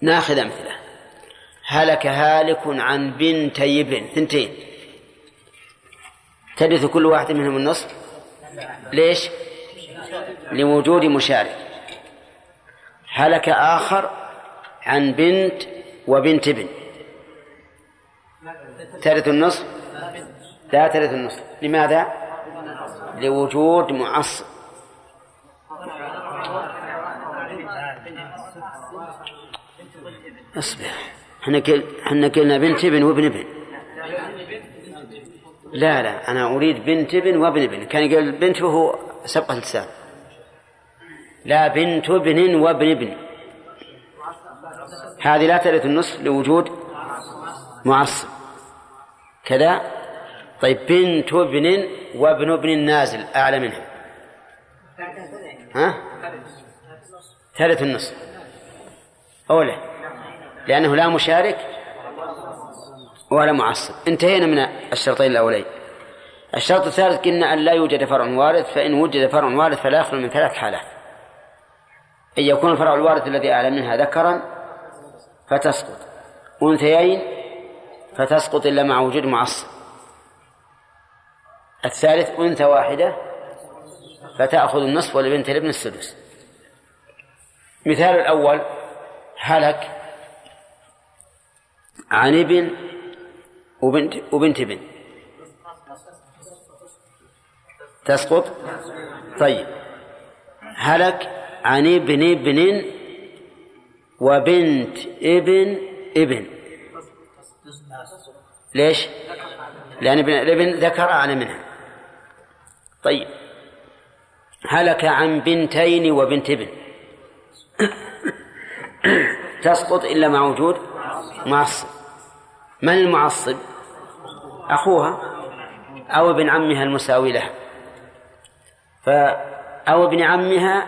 ناخذ أمثلة. هلك هالك عن بنتي ابن. ثنتين. ترث كل واحد منهم النصف ليش؟ لوجود مشارك. هلك آخر عن بنت وبنت ابن. ترث النصف؟ لا ترث النصف. لماذا؟ لوجود معصب. اصبر. إحنا إحنا قلنا بنت ابن وابن ابن. لا لا أنا اريد بنت ابن وابن ابن. كان قال بنت وهو سبق اللسان لا بنت ابن وابن ابن. هذه لا ترث النصف لوجود معصب. كذا. طيب بنت ابن وابن ابن نازل أعلى منها. ها؟ ثالث النصف. أولى. لأنه لا مشارك ولا معصب. انتهينا من الشرطين الأولين. الشرط الثالث قلنا أن لا يوجد فرع وارث فإن وجد فرع وارث فلا يخلو من ثلاث حالات. أن يكون الفرع الوارث الذي أعلى منها ذكرا فتسقط أنثيين فتسقط إلا مع وجود معصب الثالث أنثى واحدة فتأخذ النصف ولبنت الابن السدس. مثال الأول هلك عن ابن وبنت وبنت ابن. تسقط؟ طيب. هلك عن ابن ابن وبنت ابن ابن. ليش؟ لأن ابن الابن ذكر أعلى منها. طيب. هلك عن بنتين وبنت ابن. تسقط إلا مع وجود معصب. من المعصب؟ أخوها أو ابن عمها المساوي لها. ف أو ابن عمها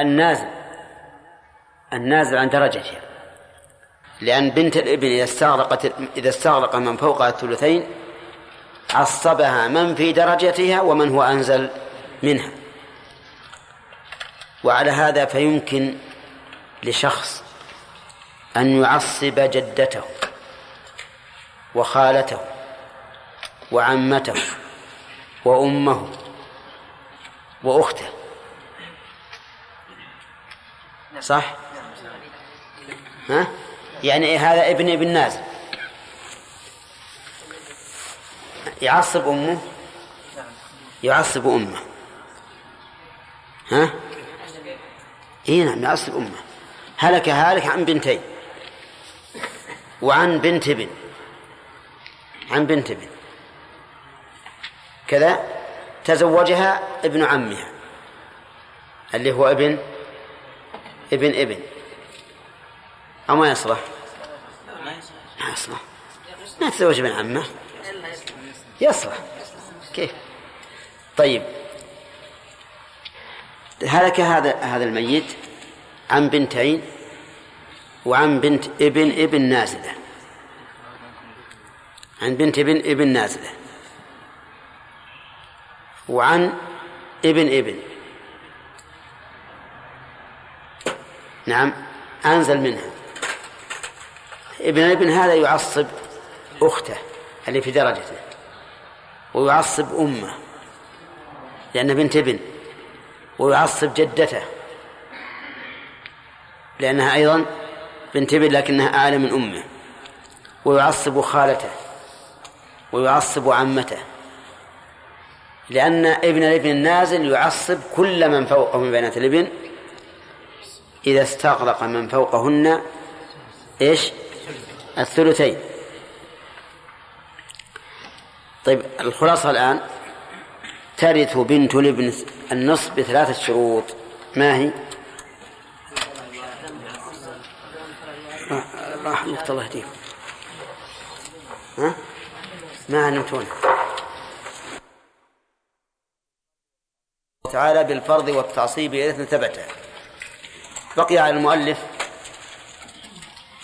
النازل. النازل عن درجتها. لأن بنت الإبن إذا استغرقت إذا استغرق من فوقها الثلثين عصبها من في درجتها ومن هو أنزل منها وعلى هذا فيمكن لشخص أن يعصب جدته وخالته وعمته وأمه وأخته صح؟ ها؟ يعني هذا ابن ابن نازل يعصب أمه؟ يعصب أمه. ها؟ اي نعم يعصب أمه. هلك هالك عن بنتين. وعن بنت ابن. عن بنت ابن. كذا تزوجها ابن عمها اللي هو ابن ابن ابن. أو ما يصلح؟ ما يصلح. ما تزوج ابن عمه. يصلح. كيف؟ طيب. هلك هذا هذا الميت عن بنتين وعن بنت ابن ابن نازلة. عن بنت ابن ابن نازلة. وعن ابن ابن. نعم. أنزل منها. ابن ابن هذا يعصب أخته اللي في درجته ويعصب أمه لأن بنت ابن ويعصب جدته لأنها أيضا بنت ابن لكنها أعلى من أمه ويعصب خالته ويعصب عمته لأن ابن الابن النازل يعصب كل من فوقه من بنات الابن إذا استغرق من فوقهن إيش؟ الثلثين. طيب الخلاصة الآن ترث بنت الابن النصف بثلاثة شروط. ما هي؟ الوقت الله يهديكم ها؟ ما نمتون تعالى بالفرض والتعصيب إذا ثبت بقي على المؤلف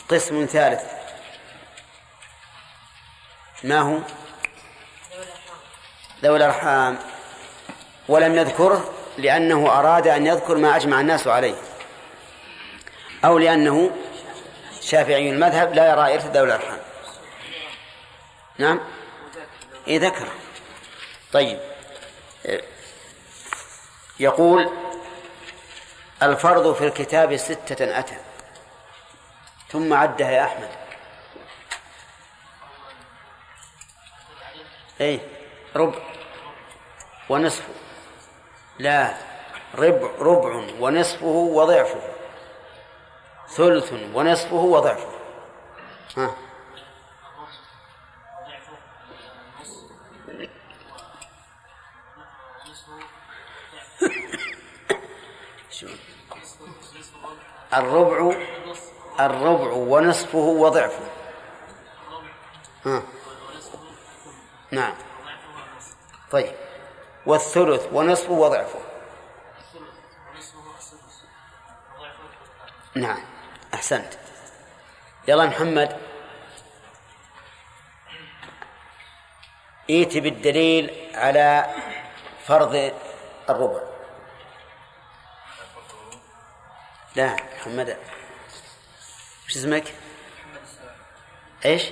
قسم ثالث. ما هو؟ ذوي الأرحام. ولم يذكره لأنه أراد أن يذكر ما أجمع الناس عليه. أو لأنه شافعي المذهب لا يرى إرث ذوي الأرحام. نعم؟ إيه ذكر. طيب. يقول الفرض في الكتاب ستة أتى. ثم عدها يا أحمد. أي ربع ونصفه. لا ربع ربع ونصفه وضعفه. ثلث ونصفه وضعفه. ها. الربع الربع ونصفه وضعفه. ها. نعم. طيب. والثلث ونصفه وضعفه. نعم. أحسنت. يلا محمد. ائت بالدليل على فرض الربع. لا محمد. وش اسمك؟ إيش؟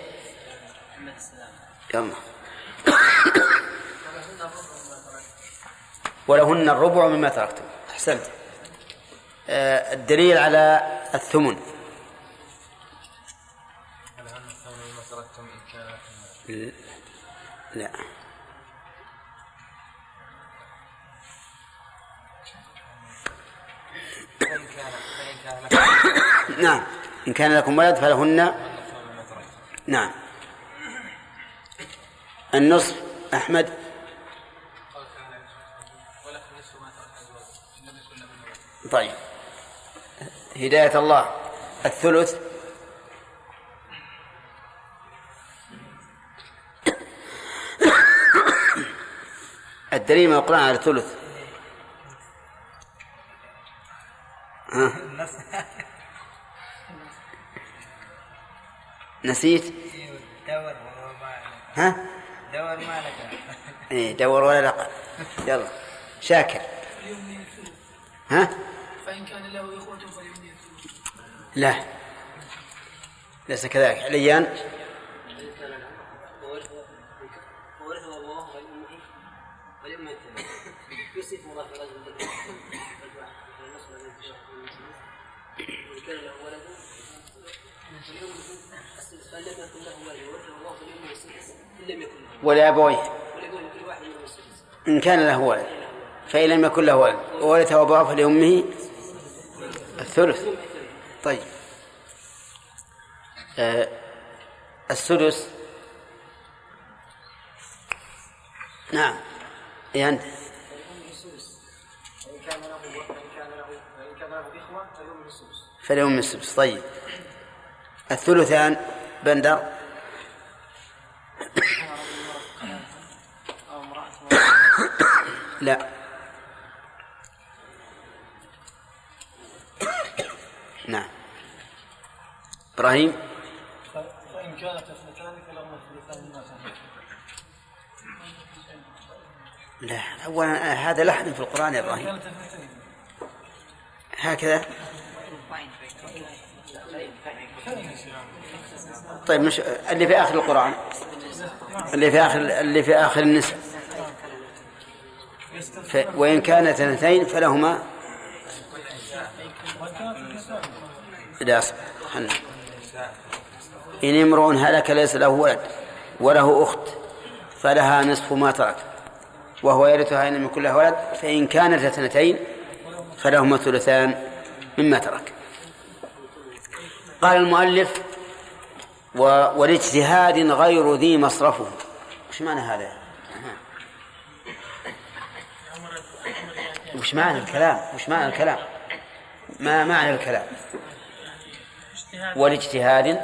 محمد السلام. يلا. ولهن الربع مما تركتم. أحسنت. آه الدليل على الثمن. لا. نعم. إن كان لكم ولد فلهن نعم. النصف أحمد؟ طيب. هداية الله. الثلث. الدليل من القرآن على الثلث. ها؟ نسيت؟ دور ها؟ دور ما لك إيه دور ولا لقى يلا. شاكر. ها؟ فإن كان له إخوة لا. ليس كذلك. عليان. وورثه في رجل كان له ولد ولأبويه إن كان له ولد. فإن لم يكن له ولد. وورثه أبواه فلأمه. الثلث. طيب. آه السدس نعم. إخوة فلأمه السدس طيب. الثلثان بندر لا. إبراهيم؟ فإن كانت اثنتان فلهما الثلثان لا أولا هذا لحن في القرآن يا إبراهيم. هكذا. طيب مش اللي في آخر القرآن. اللي في آخر اللي في آخر النساء. ف... وإن كانت اثنتين فلهما. لا أصبر خلنا. إن امرؤ هلك ليس له ولد وله أخت فلها نصف ما ترك وهو يرثها إن يكن له ولد فإن كانت اثنتين فلهما ثلثان مما ترك قال المؤلف و... ولاجتهاد غير ذي مصرفه وش معنى هذا؟ وش معنى الكلام؟ وش معنى الكلام؟ ما معنى الكلام؟ والاجتهاد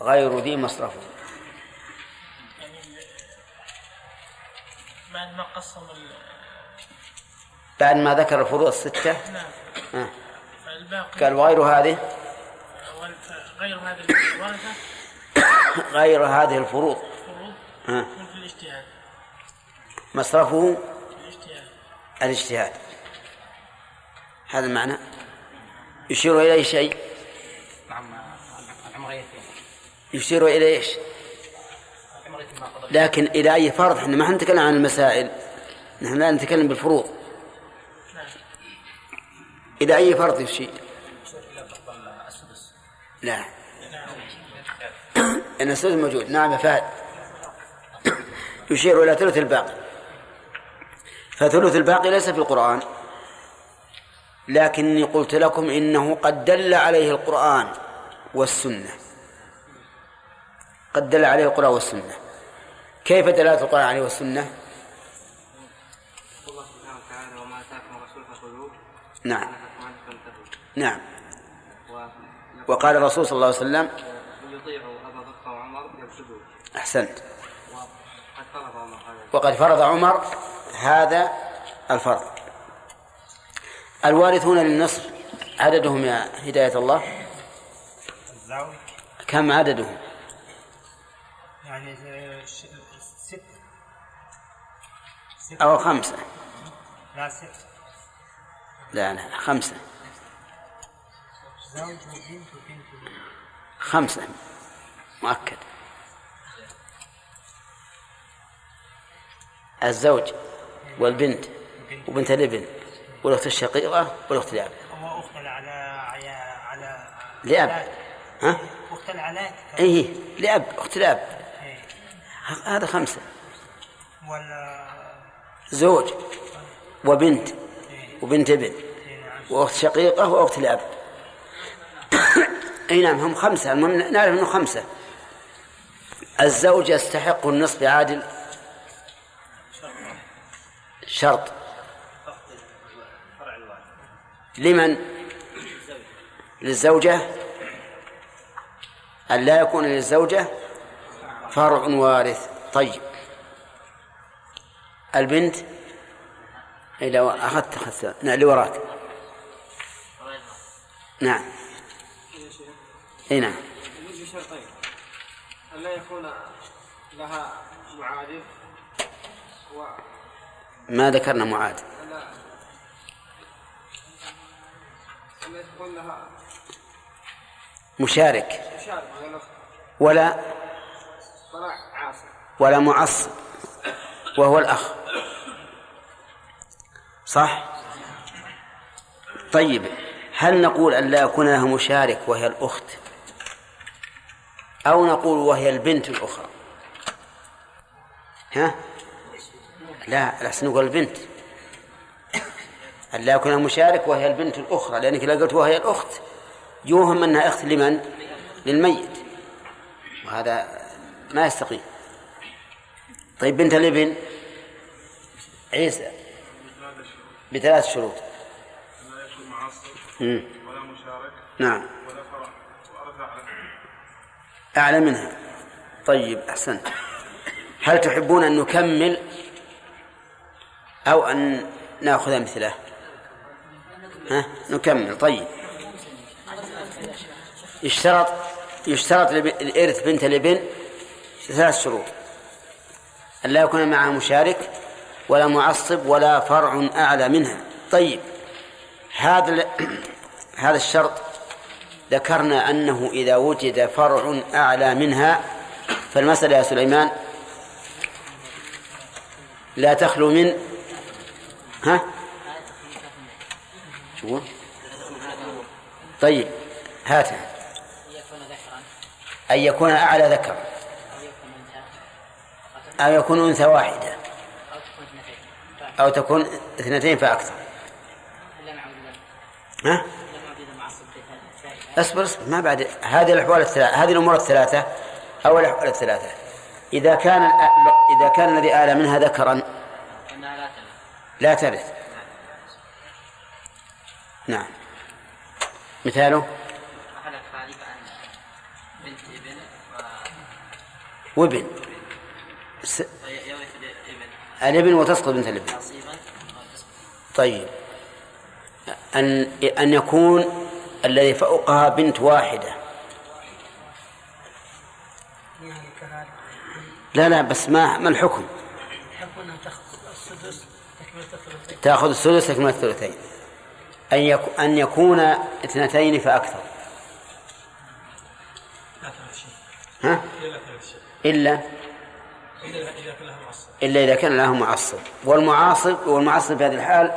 غير ذي مصرفه بعد ما قسم ال- بعد ما ذكر الفروض الستة؟ نعم. آه. قال وغير هذه؟ غير هذه الورثة غير هذه الفروض فروض آه. يكون في الاجتهاد. مصرفه الاجتهاد. الاجتهاد. هذا المعنى. يشير إليه شيء؟ يشير إلى إيش؟ لكن إلى أي فرض؟ إحنا ما نتكلم عن المسائل. نحن لا نتكلم بالفروض. إلى أي فرض يشير؟ لا. إن السدس موجود. نعم فهد. يشير إلى ثلث الباقي. فثلث الباقي ليس في القرآن. لكني قلت لكم إنه قد دل عليه القرآن والسنة. قد دل عليه القرآن والسنة. كيف دلالة القرآن عليه والسنة؟ الله سبحانه وتعالى وما آتاكم الرسول فخذوه نعم. نعم. وقال الرسول صلى الله عليه وسلم يطيعوا أبا بكر وعمر أحسنت. وقد فرض عمر هذا وقد فرض عمر هذا الفرض الوارثون للنصف عددهم يا هداية الله؟ كم عددهم؟ يعني ست. أو خمسة. لا ست. لا لا خمسة. زوج وبنت وبنت خمسة. مؤكد. الزوج والبنت وبنت. الابن والأخت الشقيقة والأخت الأب. هو أخت على على لأب. ها؟ أخت العلاء إيه لأب أخت إيه. هذا خمسة. زوج وبنت وبنت ابن إيه نعم. وأخت شقيقة وأخت الأب. أي نعم هم خمسة. المهم نعرف أنه خمسة. الزوج يستحق النصف عادل. شرط. لمن؟ للزوجة. أن لا يكون للزوجة فرع وارث. طيب. البنت إذا أخذت أخذت نعم اللي وراك نعم. إي نعم. يجوز بشرطين أن لا يكون لها معادل و ما ذكرنا معاد. أن يكون لها مشارك. مشارك. ولا ولا معصب وهو الأخ. صح؟ طيب هل نقول أن لا يكون لها مشارك وهي الأخت؟ أو نقول وهي البنت الأخرى؟ ها؟ لا الأحسن نقول البنت. أن لا يكون لها مشارك وهي البنت الأخرى لأنك لو قلت وهي الأخت يوهم أنها أخت لمن؟ للميت. وهذا ما يستقيم. طيب بنت الابن عيسى بثلاث شروط. لا يكون معصب. ولا مشارك نعم. ولا فرع أعلى منها. طيب أحسنت. هل تحبون أن نكمل أو أن نأخذ مثله؟ ها؟ نكمل. طيب. يشترط يشترط الإرث بنت الابن ثلاث شروط. أن لا يكون معها مشارك ولا معصب ولا فرع أعلى منها طيب هذا هذا الشرط. ذكرنا أنه إذا وجد فرع أعلى منها فالمسألة يا سليمان لا تخلو من ها؟ شو؟ طيب هاتها. أن يكون أعلى ذكر. أو يكون أنثى واحدة. أو تكون اثنتين فأكثر. ها؟ اصبر اصبر. ما بعد. هذه الأحوال الثلاثة هذه الأمور الثلاثة. أو الأحوال الثلاثة. إذا كان إذا كان الذي أعلى منها ذكرا. لا ترث. نعم. مثاله؟ وابن. س... الابن وتسقط بنت الابن طيب. أن أن يكون الذي فوقها بنت واحدة. لا لا بس ما ما الحكم؟ تأخذ السدس تكمل الثلثين. أن يكون أن يكون اثنتين فأكثر. ها؟ إلا؟ إلا إذا كان لها معصب. والمعاصب والمعصب في هذه الحال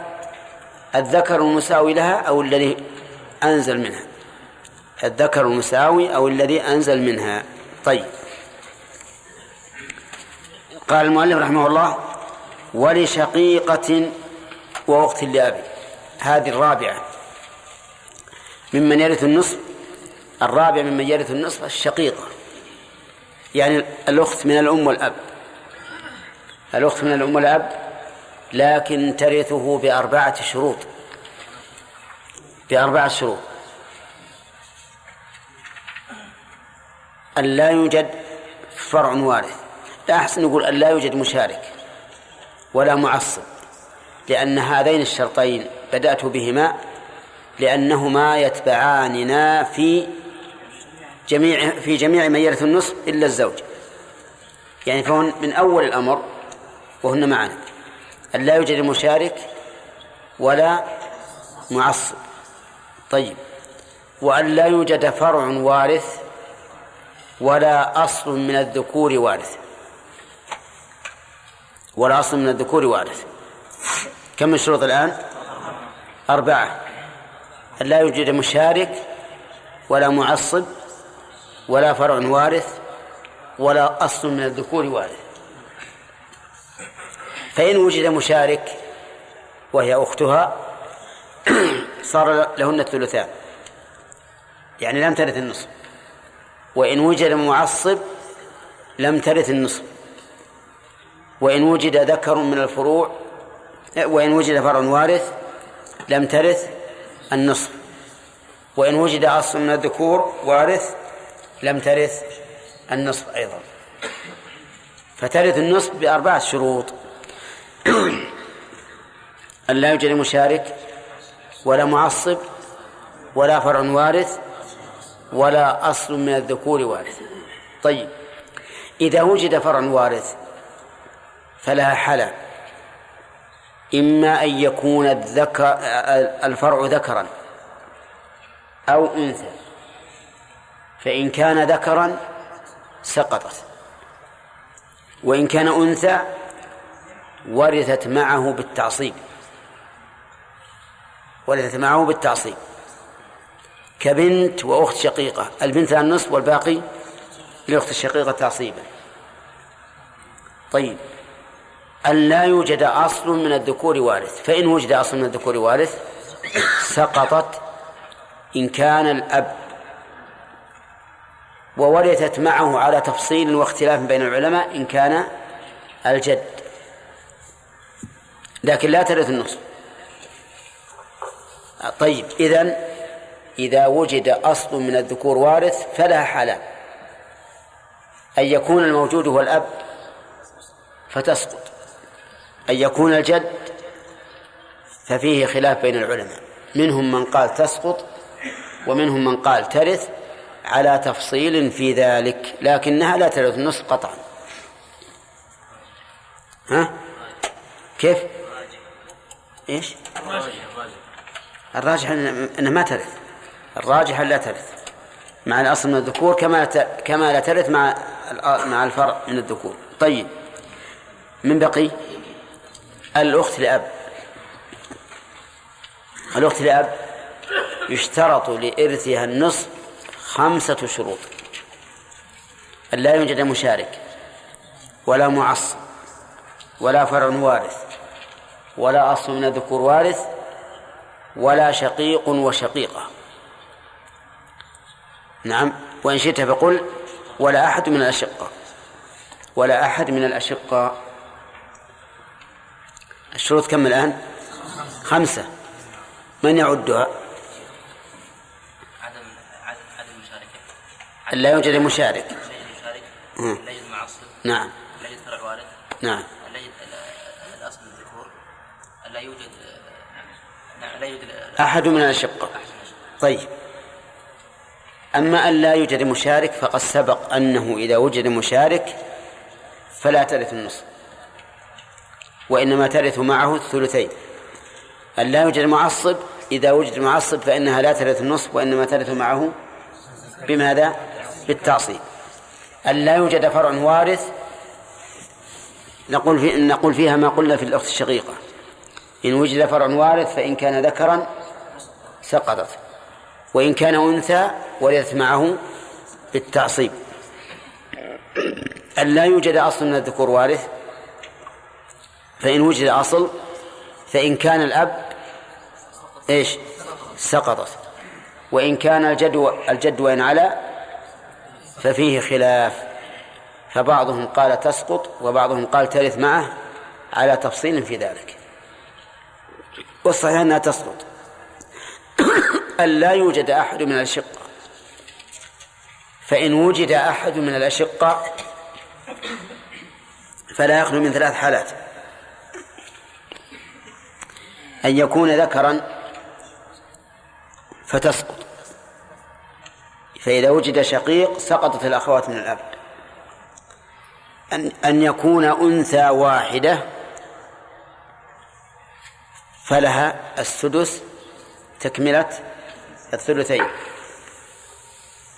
الذكر المساوي لها أو الذي أنزل منها. الذكر المساوي أو الذي أنزل منها. طيب. قال المؤلف رحمه الله ولشقيقة وأخت لأبي. هذه الرابعة. ممن يرث النصف الرابع ممن يرث النصف الشقيقة. يعني الأخت من الأم والأب. الأخت من الأم والأب لكن ترثه بأربعة شروط. بأربعة شروط. أن لا يوجد فرع وارث. لا أحسن نقول أن لا يوجد مشارك ولا معصب لأن هذين الشرطين بدأت بهما لأنهما يتبعاننا في جميع في جميع من يرث النصف إلا الزوج. يعني فهن من أول الأمر وهن معنا. أن لا يوجد مشارك ولا معصب. طيب. وأن لا يوجد فرع وارث ولا أصل من الذكور وارث. ولا أصل من الذكور وارث. كم الشروط الآن؟ أربعة. أن لا يوجد مشارك ولا معصب ولا فرع وارث ولا أصل من الذكور وارث. فإن وجد مشارك وهي أختها صار لهن الثلثان يعني لم ترث النصف وإن وجد معصب لم ترث النصف وإن وجد ذكر من الفروع وإن وجد فرع وارث لم ترث النصف وإن وجد أصل من الذكور وارث لم ترث النصف أيضا. فترث النصف بأربعة شروط. أن لا يوجد مشارك ولا معصب ولا فرع وارث ولا أصل من الذكور وارث. طيب إذا وجد فرع وارث فلها حلا إما أن يكون الذكر الفرع ذكرا أو أنثى. فإن كان ذكرا سقطت. وإن كان أنثى ورثت معه بالتعصيب. ورثت معه بالتعصيب. كبنت وأخت شقيقة البنت لها النصف والباقي لأخت الشقيقة تعصيبا. طيب أن لا يوجد أصل من الذكور وارث. فإن وجد أصل من الذكور وارث سقطت إن كان الأب وورثت معه على تفصيل واختلاف بين العلماء إن كان الجد. لكن لا ترث النصف. طيب إذن إذا وجد أصل من الذكور وارث فلها حالان أن يكون الموجود هو الأب فتسقط أن يكون الجد ففيه خلاف بين العلماء منهم من قال تسقط ومنهم من قال ترث على تفصيل في ذلك لكنها لا ترث النصف قطعا. ها؟ كيف؟ إيش؟ الراجح انها ما ترث. الراجح لا ترث. مع الأصل من الذكور كما كما لا ترث مع مع الفرع من الذكور. طيب. من بقي؟ الأخت لأب. الأخت لأب يشترط لإرثها النصف خمسة شروط. أن لا يوجد مشارك ولا معصب ولا فرع وارث ولا أصل من الذكور وارث ولا شقيق وشقيقة. نعم. وإن شئت فقل ولا أحد من الأشقة. ولا أحد من الأشقة. الشروط كم الآن؟ خمسة. من يعدها؟ عدم عدم المشاركة. لا يوجد مشارك لا يوجد مشارك لا يوجد معصب نعم. لا يوجد فرع وارث نعم. لا يوجد الأصل الذكور لا يوجد أحد من الأشقة طيب. أما أن لا يوجد مشارك فقد سبق أنه إذا وجد مشارك فلا ترث النصف وإنما ترث معه الثلثين. أن لا يوجد معصب إذا وجد معصب فإنها لا ترث النصف وإنما ترث معه بماذا؟ بالتعصيب. أن لا يوجد فرع وارث نقول في نقول فيها ما قلنا في الأخت الشقيقة. إن وجد فرع وارث فإن كان ذكرا سقطت وإن كان أنثى ورثت معه بالتعصيب. أن لا يوجد أصل من الذكور وارث فإن وجد أصل فإن كان الأب إيش؟ سقطت. وإن كان الجد الجد وإن علا ففيه خلاف. فبعضهم قال تسقط وبعضهم قال ترث معه على تفصيل في ذلك. والصحيح أنها تسقط. أن لا يوجد أحد من الأشقة. فإن وجد أحد من الأشقة فلا يخلو من ثلاث حالات. أن يكون ذكرا فتسقط. فإذا وجد شقيق سقطت الأخوات من الأب. أن أن يكون أنثى واحدة فلها السدس تكملة الثلثين.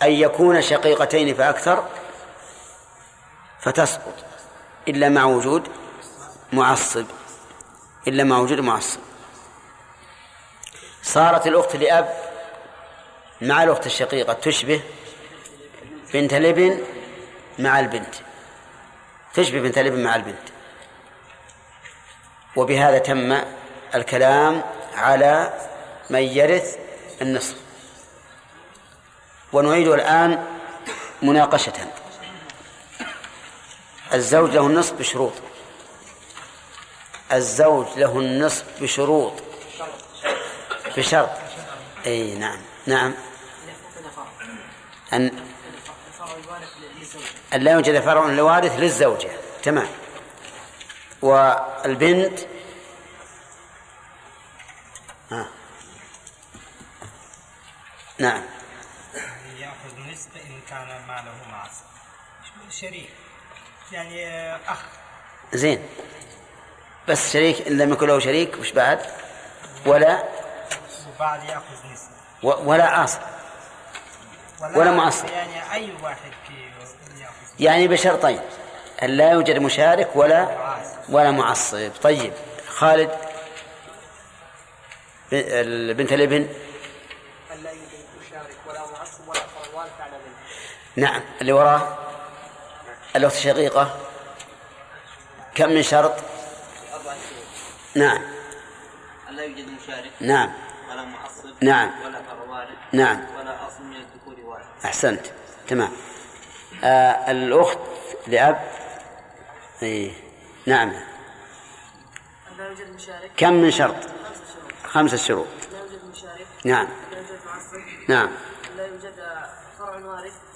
أن يكون شقيقتين فأكثر فتسقط. إلا مع وجود معصب. إلا مع وجود معصب. صارت الأخت لأب مع الأخت الشقيقة تشبه بنت الابن مع البنت. تشبه بنت الابن مع البنت. وبهذا تم الكلام على من يرث النصف. ونعيد الآن مناقشة. الزوج له النصف بشروط. الزوج له النصف بشروط. بشرط. إي نعم. نعم. أن أن لا يوجد فرع لوارث للزوجة. تمام. والبنت نعم. يأخذ نصف إن كان ماله مع شريك. يعني أخ. زين. بس شريك إن لم يكن له شريك وش بعد؟ ولا؟ وبعد يأخذ نصف. ولا عاصر ولا معصب. يعني أي واحد يعني بشرطين. أن لا يوجد مشارك ولا ولا معصب. طيب. خالد بنت الابن ألا يوجد مشارك ولا معصب ولا فرع وارث على منه نعم اللي وراه؟ الأخت الشقيقة كم من شرط؟ أربعة نعم. ألا يوجد مشارك. نعم. ولا معصب نعم. ولا فرع وارث نعم. ولا أصل من الذكور وارث أحسنت. تمام. آه الأخت لأب؟ إيه. نعم. ألا يوجد مشارك. كم من شرط؟ خمسة شهور خمسة شروط. لا يوجد مشارك. نعم. لا يوجد معصب نعم. لا يوجد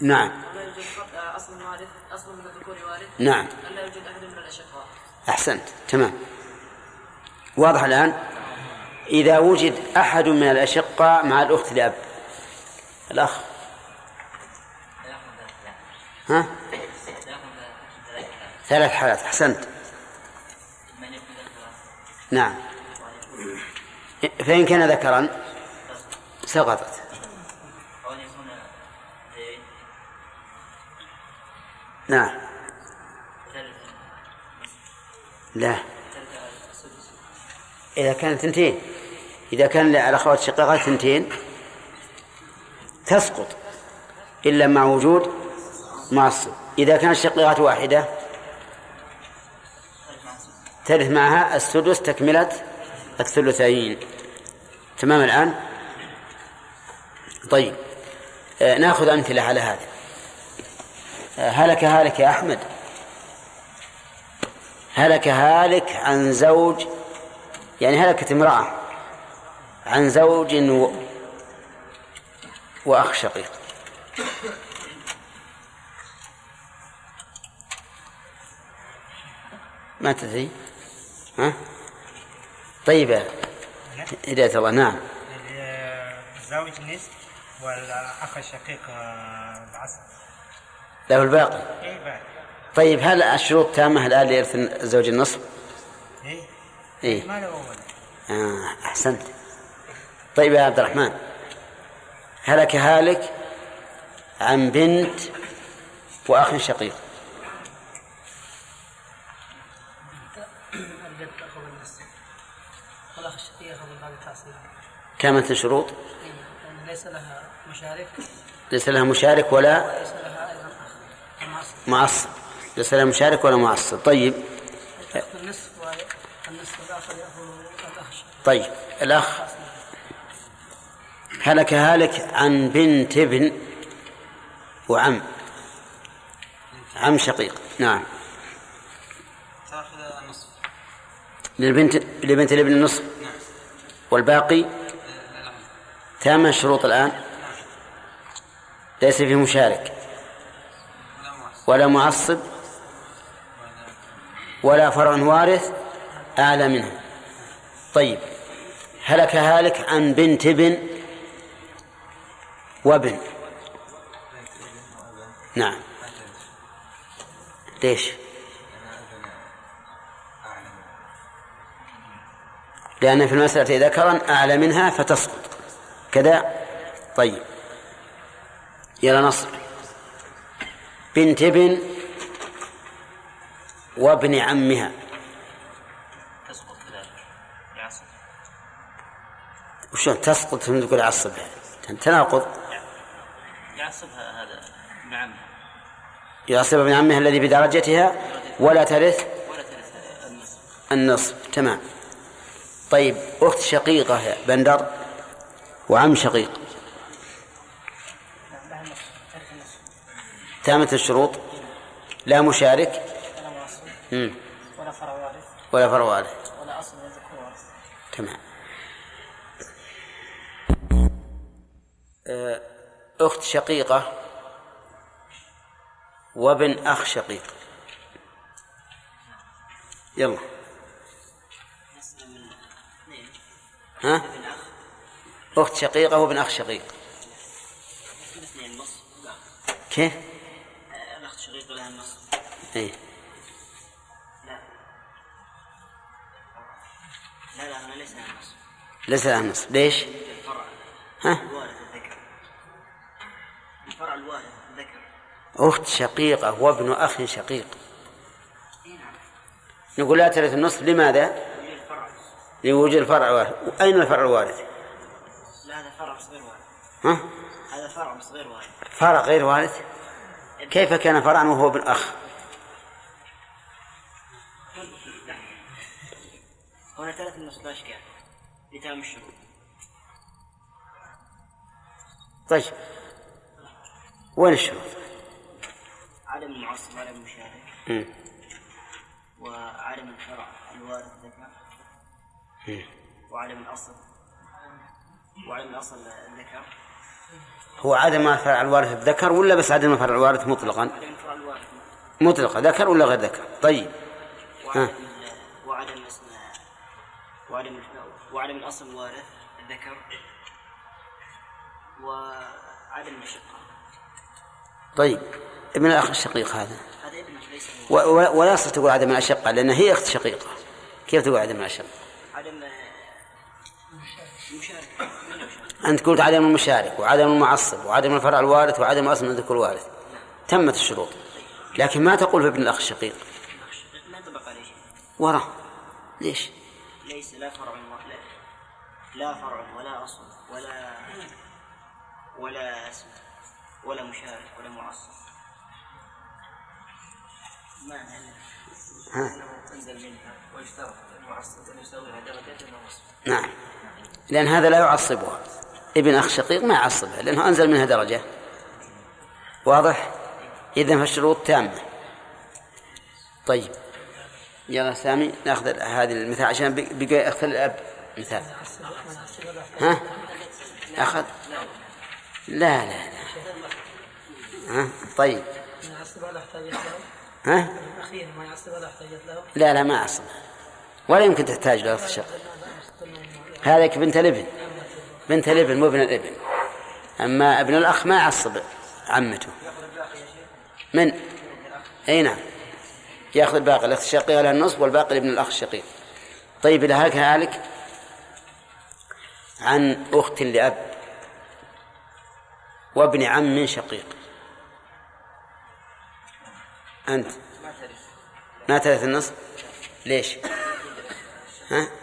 نعم. أصل وارث أصل من الذكور وارث نعم. ألا يوجد أحد من الأشقاء أحسنت. تمام. واضح الآن؟ إذا وجد أحد من الأشقاء مع الأخت لأب. الأخ. ها؟ ثلاث حالات. أحسنت. نعم. فإن كان ذكرا سقطت. نعم. لا. إذا كانت اثنتين إذا كان الأخوات الشقيقات اثنتين تسقط. إلا مع وجود معصب إذا كانت الشقيقات واحدة. ترث معها السدس تكملة الثلثين. تمام الآن؟ طيب. آه نأخذ أمثلة على هذا. هلك هالك يا أحمد. هلك هالك عن زوج يعني هلكت امرأة عن زوج و... وأخ شقيق. ما تدري؟ ها؟ طيب يا هداية الله. نعم. الزوج نصف والأخ الشقيق العصر. له الباقي. إيه بعد طيب هل الشروط تامة؟ الآن لإرث الزوج النصف؟ إيه؟ إيه. ما له آه أحسنت. طيب يا عبد الرحمن هلك هالك عن بنت وأخ شقيق. كامت الشروط؟ لأن ليس لها مشارك. ليس لها مشارك ولا وليس لها أيضا أخ المعصب معصب. ليس لها مشارك ولا معصب؟ طيب. النصف والنصف الآخر طيب الأخ هلك هالك عن بنت ابن وعم. عم شقيق. نعم. تأخذ النصف للبنت لبنت الابن النصف. والباقي؟ تام الشروط الآن؟ ليس فيه مشارك. ولا معصب ولا فرع وارث أعلى منه. طيب هلك هالك عن بنت ابن وابن. نعم. ليش؟ لأن في المسألة ذكرا أعلى منها فتسقط كذا؟ طيب. يلا نصر بنت ابن وابن عمها. تسقط كذلك يعصب وشلون تسقط تقول عصبها تناقض. يعصبها هذا نعم يعصب ابن عمها الذي بدرجتها ولا ترث ولا ترث النصف تمام. طيب أخت شقيقة بندر وعم شقيق. تامة الشروط. لا مشارك. مم. ولا فرع وارث. ولا فرع وارث. ولا أصل ولا ذكر وارث. تمام. آه، أخت شقيقة وابن أخ شقيق. يلا. ها؟ أخت شقيقة وابن أخ شقيق. كيف؟ الاخت شقيقه لها نص إيه؟ لا لا لا أنا ليس لها نص ليس لها نص ليش؟ الفرع ها؟ الوارث الذكر الفرع الوارث الذكر أخت شقيقة وابن أخ شقيق نقول لا ترث النصف لماذا؟ لوجود الفرع وارث أين الفرع الوارث؟ لا هذا فرع صغير وارث ها؟ هذا فرع صغير وارث فرع غير وارث كيف كان فرعا وهو ابن أخ هنا ثلاث النص لا اشكال لتمام الشروط طيب. وين الشروط؟ عدم المعصب عدم المشارك. وعدم الفرع الوارث الذكر مم. وعدم الأصل. وعدم الأصل الذكر هو عدم الفرع الوارث الذكر ولا بس عدم الفرع الوارث مطلقا؟ مطلقا ذكر ولا غير ذكر؟ طيب. وعدم ال- وعدم اسم وعدم وعدم الأصل الوارث الذكر وعدم الشقه طيب. ابن الأخ الشقيق هذا. هذا ابنه ليس ولا يصح تقول عدم الأشقة لأن هي أخت شقيقة. كيف تقول عدم الأشقة؟ عدم أنت قلت عدم المشارك وعدم المعصب وعدم الفرع الوارث وعدم أصل من ذكر الوارث. تمت الشروط. لكن ما تقول في ابن الأخ الشقيق؟ ما ينطبق عليه. شيء وراه. ليش؟ ليس لا فرع ولا لا فرع ولا أصل ولا ولا اسم ولا مشارك ولا معصب. ما ها. نعم. لأن هذا لا يعصبها. ابن أخ شقيق ما يعصبها لأنه أنزل منها درجة. واضح؟ إذا فالشروط تامة. طيب. يلا سامي نأخذ هذه المثال عشان بقى اختل الأب مثال. ها؟ أخذ؟ لا لا لا. ها؟ طيب. ها؟ لا لا ما أعصب ولا يمكن تحتاج له هذاك بنت الابن. بنت الابن مو ابن الابن. أما ابن الأخ ما يعصب عمته. من؟ أي نعم. يأخذ الباقي الأخت الشقيقة لها النصف والباقي لابن الأخ الشقيق. طيب هلك هالك عن أخت لأب وابن عم شقيق. أنت؟ ما ترث النصف ليش؟ ها؟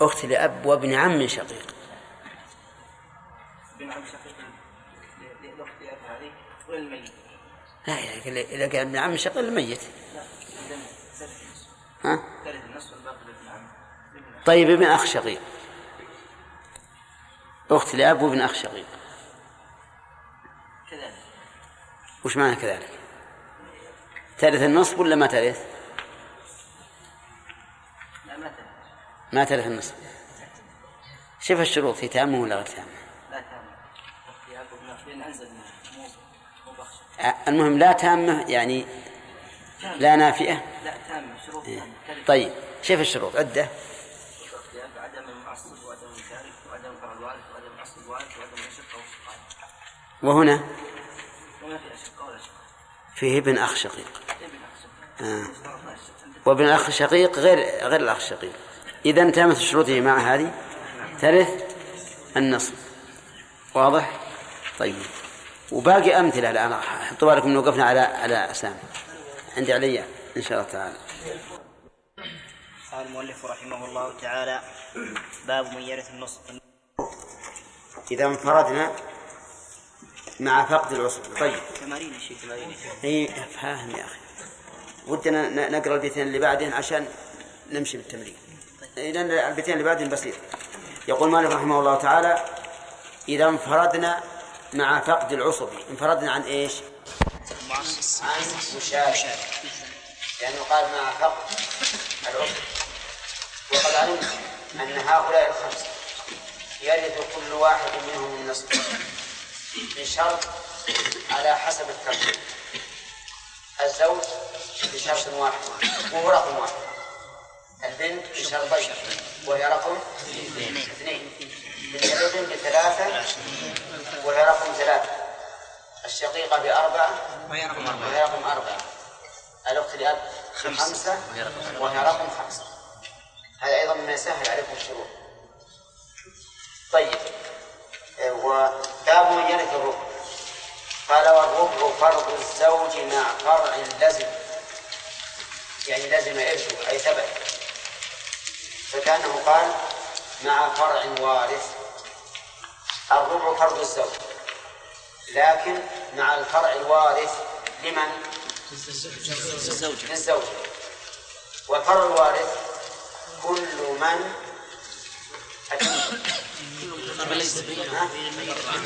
أخت لأب وابن عم شقيق. بن عم شقيق. لأخت أب هذه وللميت لا إذا إذا كان ابن عم شقيق الميت. ها ثلث النصف. والباقي لابن عم لابن عم. طيب ابن أخ شقيق. أخت لأب وابن أخ شقيق. كذلك. وش معنى كذلك؟ ترث النصف ولا ما ترث؟ ما ترث النصف شوف الشروط في تامة ولا غير تامة؟ لا تام أختي أب وابن أخ لأن أنزل منه مو مو بخش أ- المهم لا تامة يعني لا نافئة لا تام شروط تلف طيب شوف الشروط. والشقاء وهنا وما في ولا فيه ابن أخ شقيق. ابن أخ شقة آه. وابن الأخ الشقيق غير غير الأخ الشقيق إذا تمت يا جماعة هذه. ترث النصف واضح؟ طيب. وباقي أمثلة الآن. حطوا بالكم وقفنا على على أسامي. عندي علي إن شاء الله تعالى. قال المؤلف رحمه الله تعالى باب من يرث النصف إذا انفردنا مع فقد العصب. طيب. تمارين يا شيخ تمارين. إي فاهم يا أخي. ودنا ن- نقرأ البيتين اللي بعدين عشان نمشي بالتمرين. لأن البيتين اللي بعدين بسيط يقول مالك رحمه الله تعالى إذا انفردنا مع فقد العصب. انفردنا عن إيش؟ عن مشارك لأنه قال مع فقد العضو وقد علمنا أن هؤلاء الخمسة يرث كل واحد منهم النصف بشرط على حسب الترتيب. الزوج بشرط واحد وهو رقم واحد. البنت بشرطين وهي رقم اثنين. الابن بثلاثة وهي رقم ثلاثة. الشقيقة بأربعة وهي رقم أربعة. وهي رقم أربعة. الأخت لأب خمسة. وهي رقم خمسة. هذا أيضا مما يسهل عليكم الشروط طيب. وباب من يرث الربع قال والربع فرض الزوج مع فرع لزم يعني لزم إرثه أي ثبت فكأنه قال مع فرع وارث الربع فرض الزوج. لكن مع الفرع الوارث لمن؟ للزوج والفرع الوارث كل من؟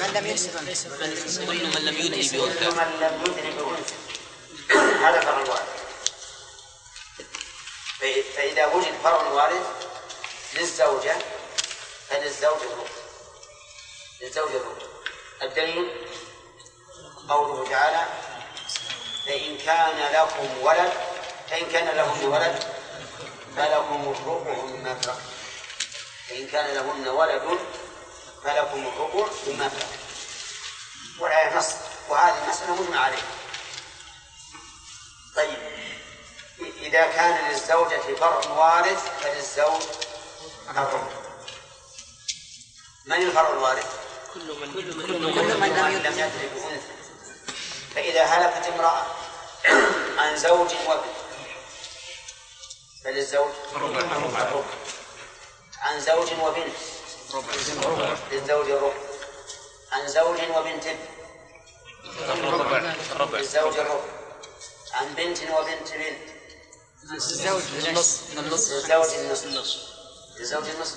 من لم ينسب من لم يدري كل بأنثى من لم يدري بأنثى هذا فرع الوارث فإ- فإذا وجد فرع وارث للزوجة فللزوج الربع للزوج الربع الدليل؟ قوله تعالى فإن كان لكم ولد فإن كان لهن ولد فلكم الربع مما ترك. فإن كان لهن ولد فلكم الربع مما ترك. والآية نص وهذه المسألة مجمع عليها. طيب إذا كان للزوجة فرع وارث فللزوج من الفرع؟ الوارث؟ كل من من لم لم يدرك بأنثى فإذا هلكت امرأة عن زوج وابن فللزوج الربع عن زوج وبنت. للزوج الربع. عن زوج وبنت ابن. للزوج الربع. عن بنت وبنت بنت. الزوج النص للزوج النصف. للزوج النصف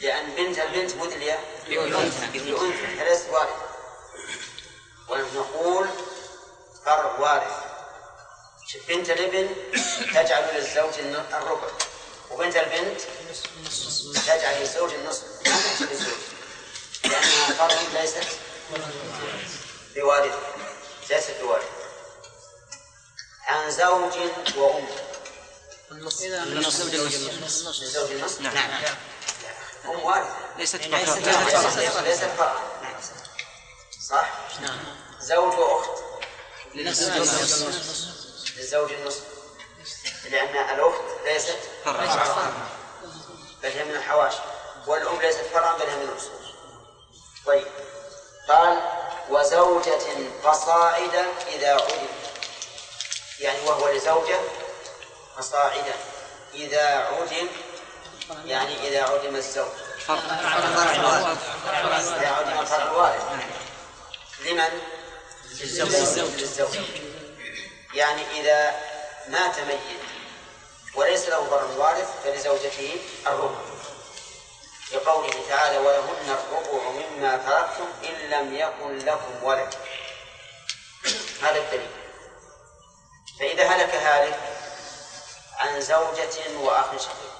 لأن بنت البنت مدلية. بأنثى فليست وارثة ونحن نقول فرع وارث. بنت الابن تجعل للزوج الربع. وبنت البنت تجعل للزوج النصف. ما تحسب للزوج. لأنها فرع ليست بوارث ليست بوارث عن زوج وأم. للزوج النصف نعم. أم وارثة ليست ليست ليست فرع صح؟ زوج وأخت. للزوج النصف لأن الأخت ليست بل هي من الحواشي والأم ليست فرعا بل هي من الأصول طيب. قال وزوجة فصاعدا إذا عدم يعني وهو لزوجة فصاعدا إذا عدم يعني إذا عدم الزوج. إذا عدم الفرع الوارث. لمن؟ للزوج. للزوج. يعني إذا مات ميت وليس له فرع وارث فلزوجته الربع. لقوله تعالى ولهن الربع مما تركتم إن لم يكن لكم ولد. هذا الدليل. فإذا هلك هالك عن زوجة وأخ شقيق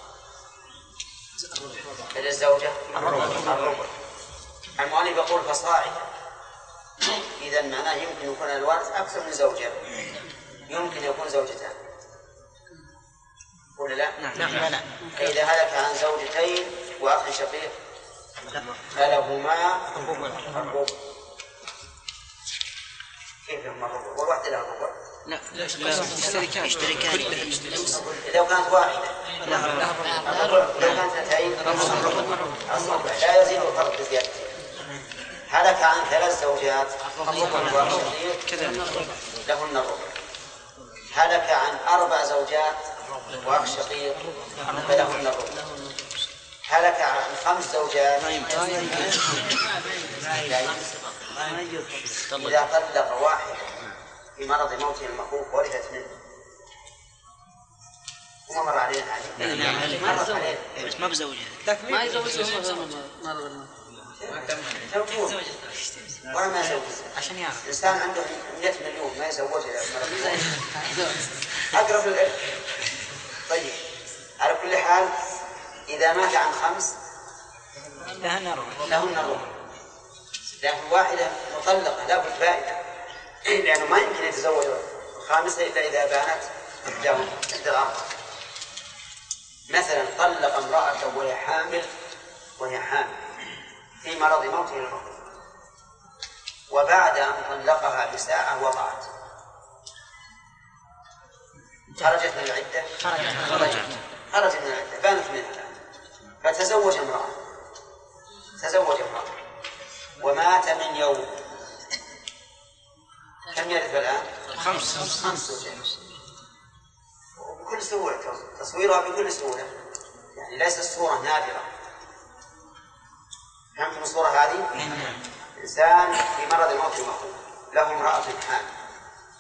فللزوجة الربع. المؤلف يقول فصاعدا إذا معناه يمكن يكون الوارث أكثر من زوجة. يمكن يكون زوجتان. ولا لا؟ لا لا فإذا هلك عن زوجتين وأخ شقيق فلهما الربع كيف لهما الربع؟ والواحدة لها الربع لا اشتركان اشتركان إذا كانت واحدة الربع إذا كانت اثنتين لا يزيد الفرق بزيادته هلك عن ثلاث زوجات شقيق لهن الربع هلك عن أربع زوجات وأخ شقيق فلهن الربع هلك عن خمس زوجات لا. إذا طلق واحد في مرض موته المخوف ورثت منه. وما مر علينا هذه علينا بس ما بزوجها. ما يزوجها مرة توجيه ولا ما يزوج عشان يعرف. الإنسان عنده 100 مليون ما يزوج إلا مرة أقرب للعلم طيب على كل حال إذا مات عن خمس لها نروح لهن الربع لكن واحدة مطلقة لابد فائدة لأنه ما يمكن يتزوج. الخامسة إلا إذا بانت إحداهن إحدى الأربع مثلا طلق امرأة وهي حامل وهي حامل في مرض موته الرجل وبعد أن طلقها بساعة وضعت. خرجت من العدة؟ خرجت. خرجت من العدة. بانت منها الآن. فتزوج امرأة. تزوج امرأة. ومات من يوم. كم يرث الآن؟ خمس. خمس. وبكل سهولة تصويرها بكل سهولة. يعني ليست الصورة نادرة. فهمتم الصورة هذه؟ إنسان في مرض الموت له امرأة حامل.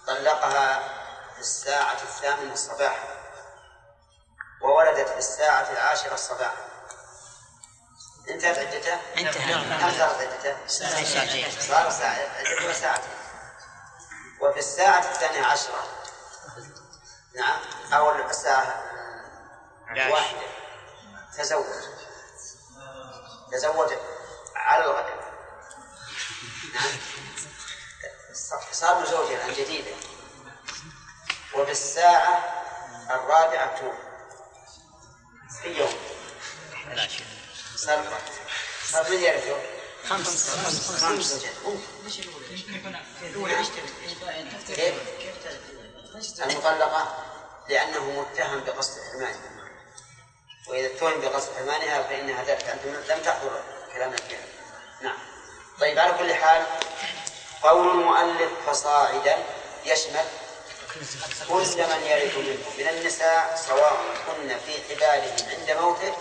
طلقها في الساعة الثامنة صباحا وولدت في الساعة العاشرة صباحا انتهت عدته؟ كم صارت عدته؟ ساعتين. صار ساعتين وفي الساعة الثانية عشرة. نعم. أو الساعة واحدة. تزوج. تزوج على الغد. نعم. صار مزوجا الآن جديدا وفي الساعة الرابعة توفي في يوم. صار صار من خمس زوجات كيف؟ المطلقة لأنه متهم بقصد حرمانها وإذا اتهم بقصد حرمانها فإنها ذلك أنتم لم تحضر كلامنا فيها نعم. طيب على كل حال قول المؤلف فصاعدا يشمل كل من يرث منه من النساء سواء كن في حبالهم عند موته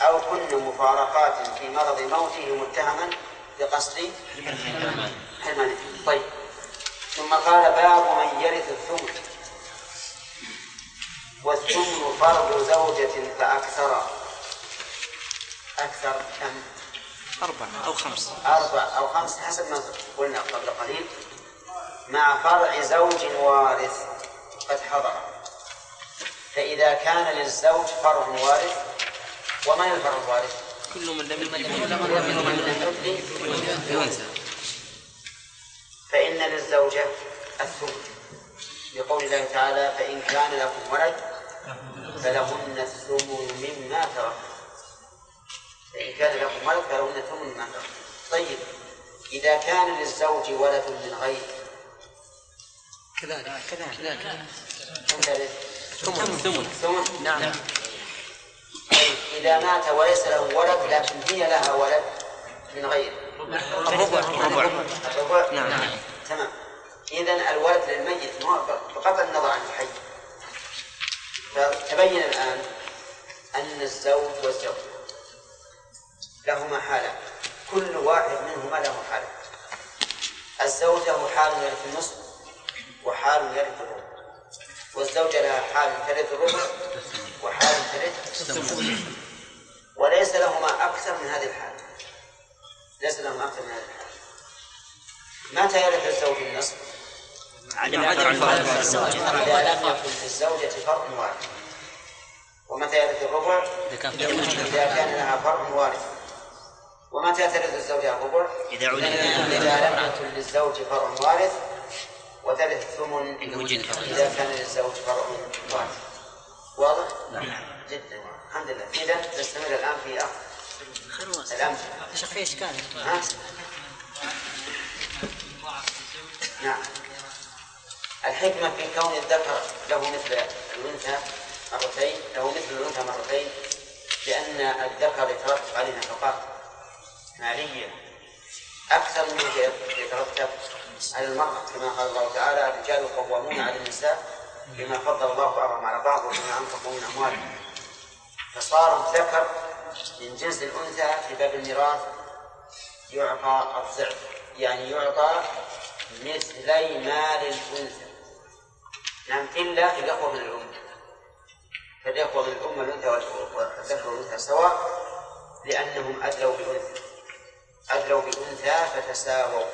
أو كن مفارقات في مرض موته متهما بقصد حرمانه. طيب. ثم قال باب من يرث الثمن والثمن فرض زوجة فأكثر. أكثر كم؟ أربعة أو خمس. أربع أو خمس حسب ما قلنا قبل قليل. مع فرع زوج وارث قد حضر. فإذا كان للزوج فرع وارث ومن الفرع الوارث؟ كل من لم يكن الأنثى فإن للزوجة الثمن لقول الله تعالى فإن كان لكم ولد فلهن الثمن مما ترك. فإن كان لكم ولد فلهن الثمن مما ترك. طيب إذا كان للزوج ولد من غير. كذلك. كذلك. ترث؟ ثمن. ثمن. نعم. إذا مات وليس له ولد لكن هي لها ولد من غيره الربع الربع الربع نعم. تمام. إذا الولد للميت بغض النظر عن الحي فتبين الآن أن الزوج والزوجة لهما حالة كل واحد منهما له حالة الزوج له حال يرث النصف وحال يرث الربع. والزوجة لها حال ترث الربع. وحال ترث وليس لهما أكثر من هذه الحالة ليس لهما أكثر من هذه الحالة متى يرث الزوج النصف؟ عدم عدم فرق الزوج إذا لم يكن للزوجة فرع وارث ومتى يرث الربع؟ إذا كان لها فرع وارث ومتى ترث الزوجة الربع؟ إذا عدم إذا لم يكن للزوج فرع وارث وترث الثمن. إذا وجد فرع. إذا كان للزوج فرع وارث واضح؟ جدا. الحمد لله. إذا نستمر الآن في أخذ. يا شيخ في اشكال ها؟ نعم. الحكمة في كون الذكر له مثل الأنثى مرتين له مثل الأنثى مرتين لأن الذكر يترتب عليه نفقات مالية أكثر من يترتب على المرأة كما قال الله تعالى الرجال قوامون على النساء بما فضل الله بعضهم على بعض وبما أنفقوا من أموالهم. فصار الذكر من جنس الأنثى في باب الميراث يعطى الضعف يعني يعطى مثلي مال الأنثى. نعم إلا في الأخوة من الأم. فالإخوة من الأم الأنثى والذكر والأنثى سواء لأنهم أدلوا بالأنثى. أدلوا بالأنثى فتساووا.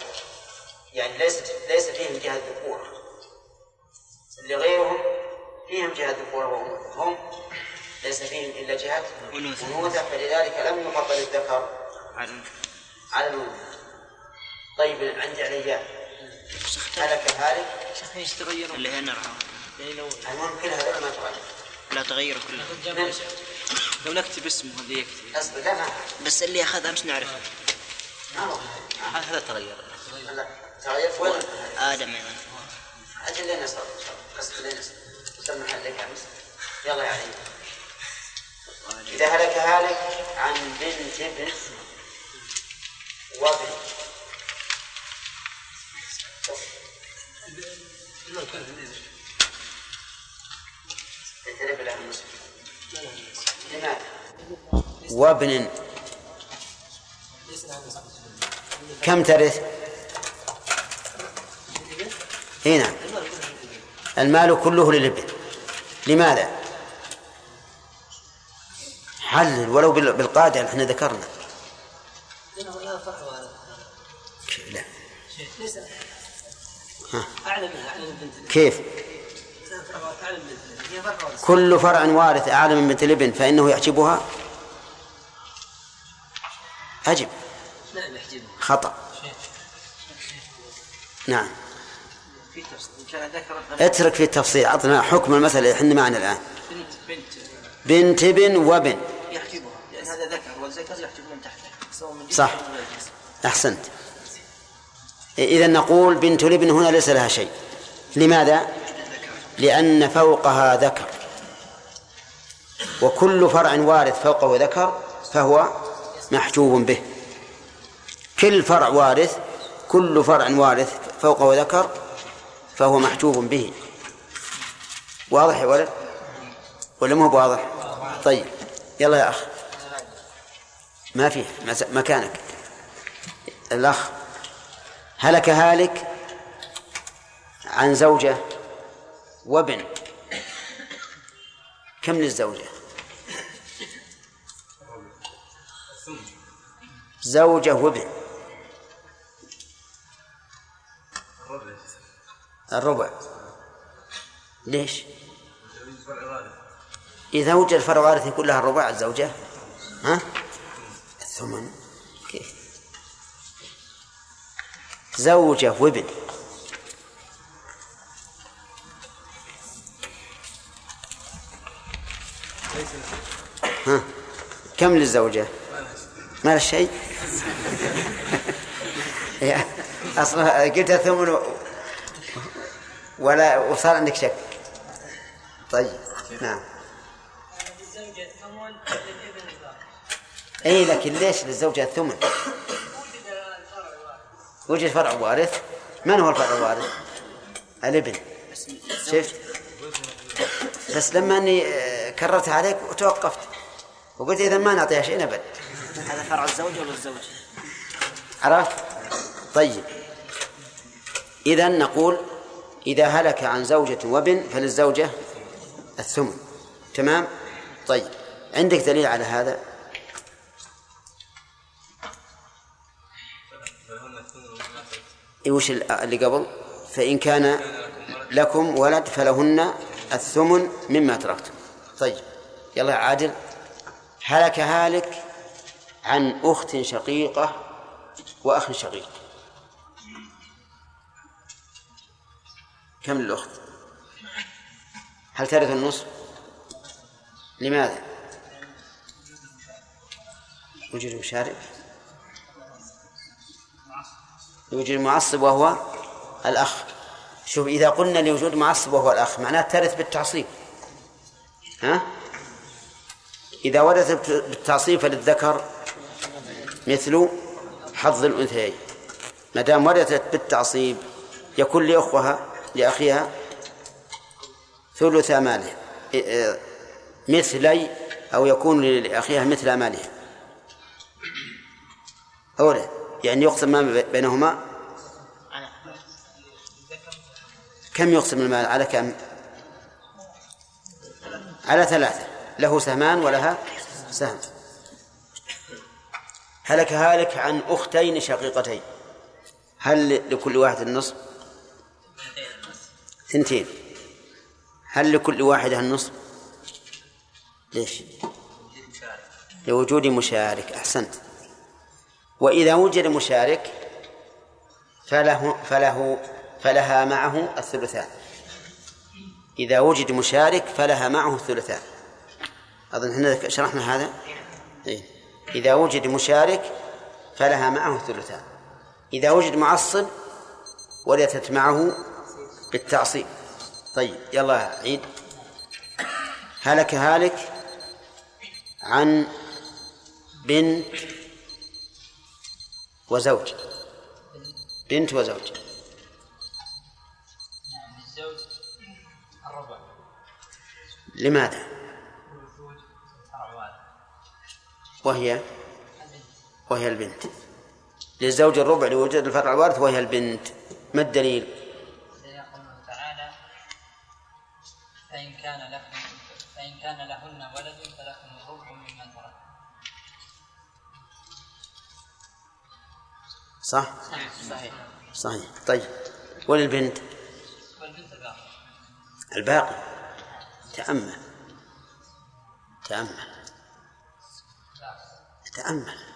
يعني ليس ليس فيهم جهة ذكورة اللي غيرهم فيهم جهة ذكورة وأنوثة هم ليس فيهم إلا جهة أنوثة. فلذلك لم يفضل الذكر على الأنثى طيب عندي عليا هلك هالك. شيخ إيش تغيروا؟ اللي هي نرعى يعني لو المهم كل هذا ما تغير لا تغيروا كلها. لو نكتب اسمه هذا يكفي. أصبر لا ما بس اللي اخذ امس نعرفه. هذا تغير. لا تغير وين آدم أيضا. أجل لين نصل قصد لين نصل وسمى حلك أمس يلا يا علي. إذا هلك هالك عن بنت ابن وابن. النصف لماذا؟ وابن. كم ترث؟ نعم المال كله للابن. لماذا؟ حلل ولو بال- بالقاعدة إحنا ذكرنا. لا. ها. كيف؟ كل فرع وارث أعلى من بنت الابن فإنه يحجبها؟ أجب. خطأ. نعم في تفصيل ان كان ذكر اترك في التفصيل أعطنا حكم المسألة إحنا معنا الآن. بنت بنت. بنت ابن وابن. يحجبها لأن هذا ذكر والذكر يحجب من تحته صح. أحسنت. إذا نقول بنت الابن هنا ليس لها شيء. لماذا؟ لأن فوقها ذكر. وكل فرع وارث فوقه ذكر فهو محجوب به. كل فرع وارث كل فرع وارث فوقه ذكر فهو محجوب به. واضح يا ولد؟ ولا مو بواضح؟ طيب يلا يا أخ. ما فيه مكانك. الأخ هلك هالك عن زوجة وابن. كم للزوجة؟ زوجة وابن. الربع. ليش؟ إذا وجد فرع وارث يكون الربع الزوجة ها؟ الثمن. كيف؟ زوجة وابن. ها؟ كم للزوجة؟ ما لها شيء؟ أصلا قلت الثمن و- ولا وصار عندك شك طيب نعم اي لكن ليش للزوجة الثمن؟ وجد الفرع الواحد وجد فرع وارث من هو الفرع الوارث؟ الابن شفت؟ بس لما أني آه، كررت عليك وتوقفت وقلت إذا ما نعطيها شيء ابد هذا فرع الزوج ولا الزوج؟ عرفت؟ طيب اذا نقول إذا هلك عن زوجة وابن فللزوجة الثمن. تمام؟ طيب. عندك دليل على هذا؟ وش اللي قبل؟ فإن كان لكم ولد فلهن الثمن مما تركتم. طيب. يلا عادل. هلك هالك عن أخت شقيقة وأخ شقيق. كم للأخت؟ هل ترث النصف؟ لماذا؟ وجد مشارك يوجد المعصب وهو الأخ. شوف إذا قلنا لوجود معصب وهو الأخ معناه ترث بالتعصيب. ها؟ إذا ورثت بالتعصيب فللذكر مثل حظ الأنثيين. ما دام ورثت بالتعصيب يكون لأخوها لأخيها ثلث ماله إيه، مثلي أو يكون لأخيها مثل ماله. أولا يعني يقسم ما بينهما؟ كم يقسم المال؟ على كم؟ على ثلاثة. له سهمان ولها سهم. هلك هالك عن أختين شقيقتين. هل لكل واحد النصف؟ ثنتين هل لكل واحدة النصف؟ ليش؟ لوجود مشارك أحسنت وإذا وجد مشارك فله فله فلها معه الثلثان إذا وجد مشارك فلها معه الثلثان أظن إحنا شرحنا هذا إيه؟ إذا وجد مشارك فلها معه الثلثان إذا وجد معصب ورثت معه بالتعصيب. طيب يلا عيد. هلك هالك عن بنت وزوج. بنت وزوج. الربع لماذا؟ وهي؟ وهي البنت. للزوج الربع لوجود الفرع الوارث وهي البنت. ما الدليل؟ فإن كان لكم فإن كان لهن ولد فلكم الربع مما ترك صح؟ صحيح. صحيح. طيب. وللبنت؟ والبنت الباقي الباقي. تأمل. تأمل. تأمل.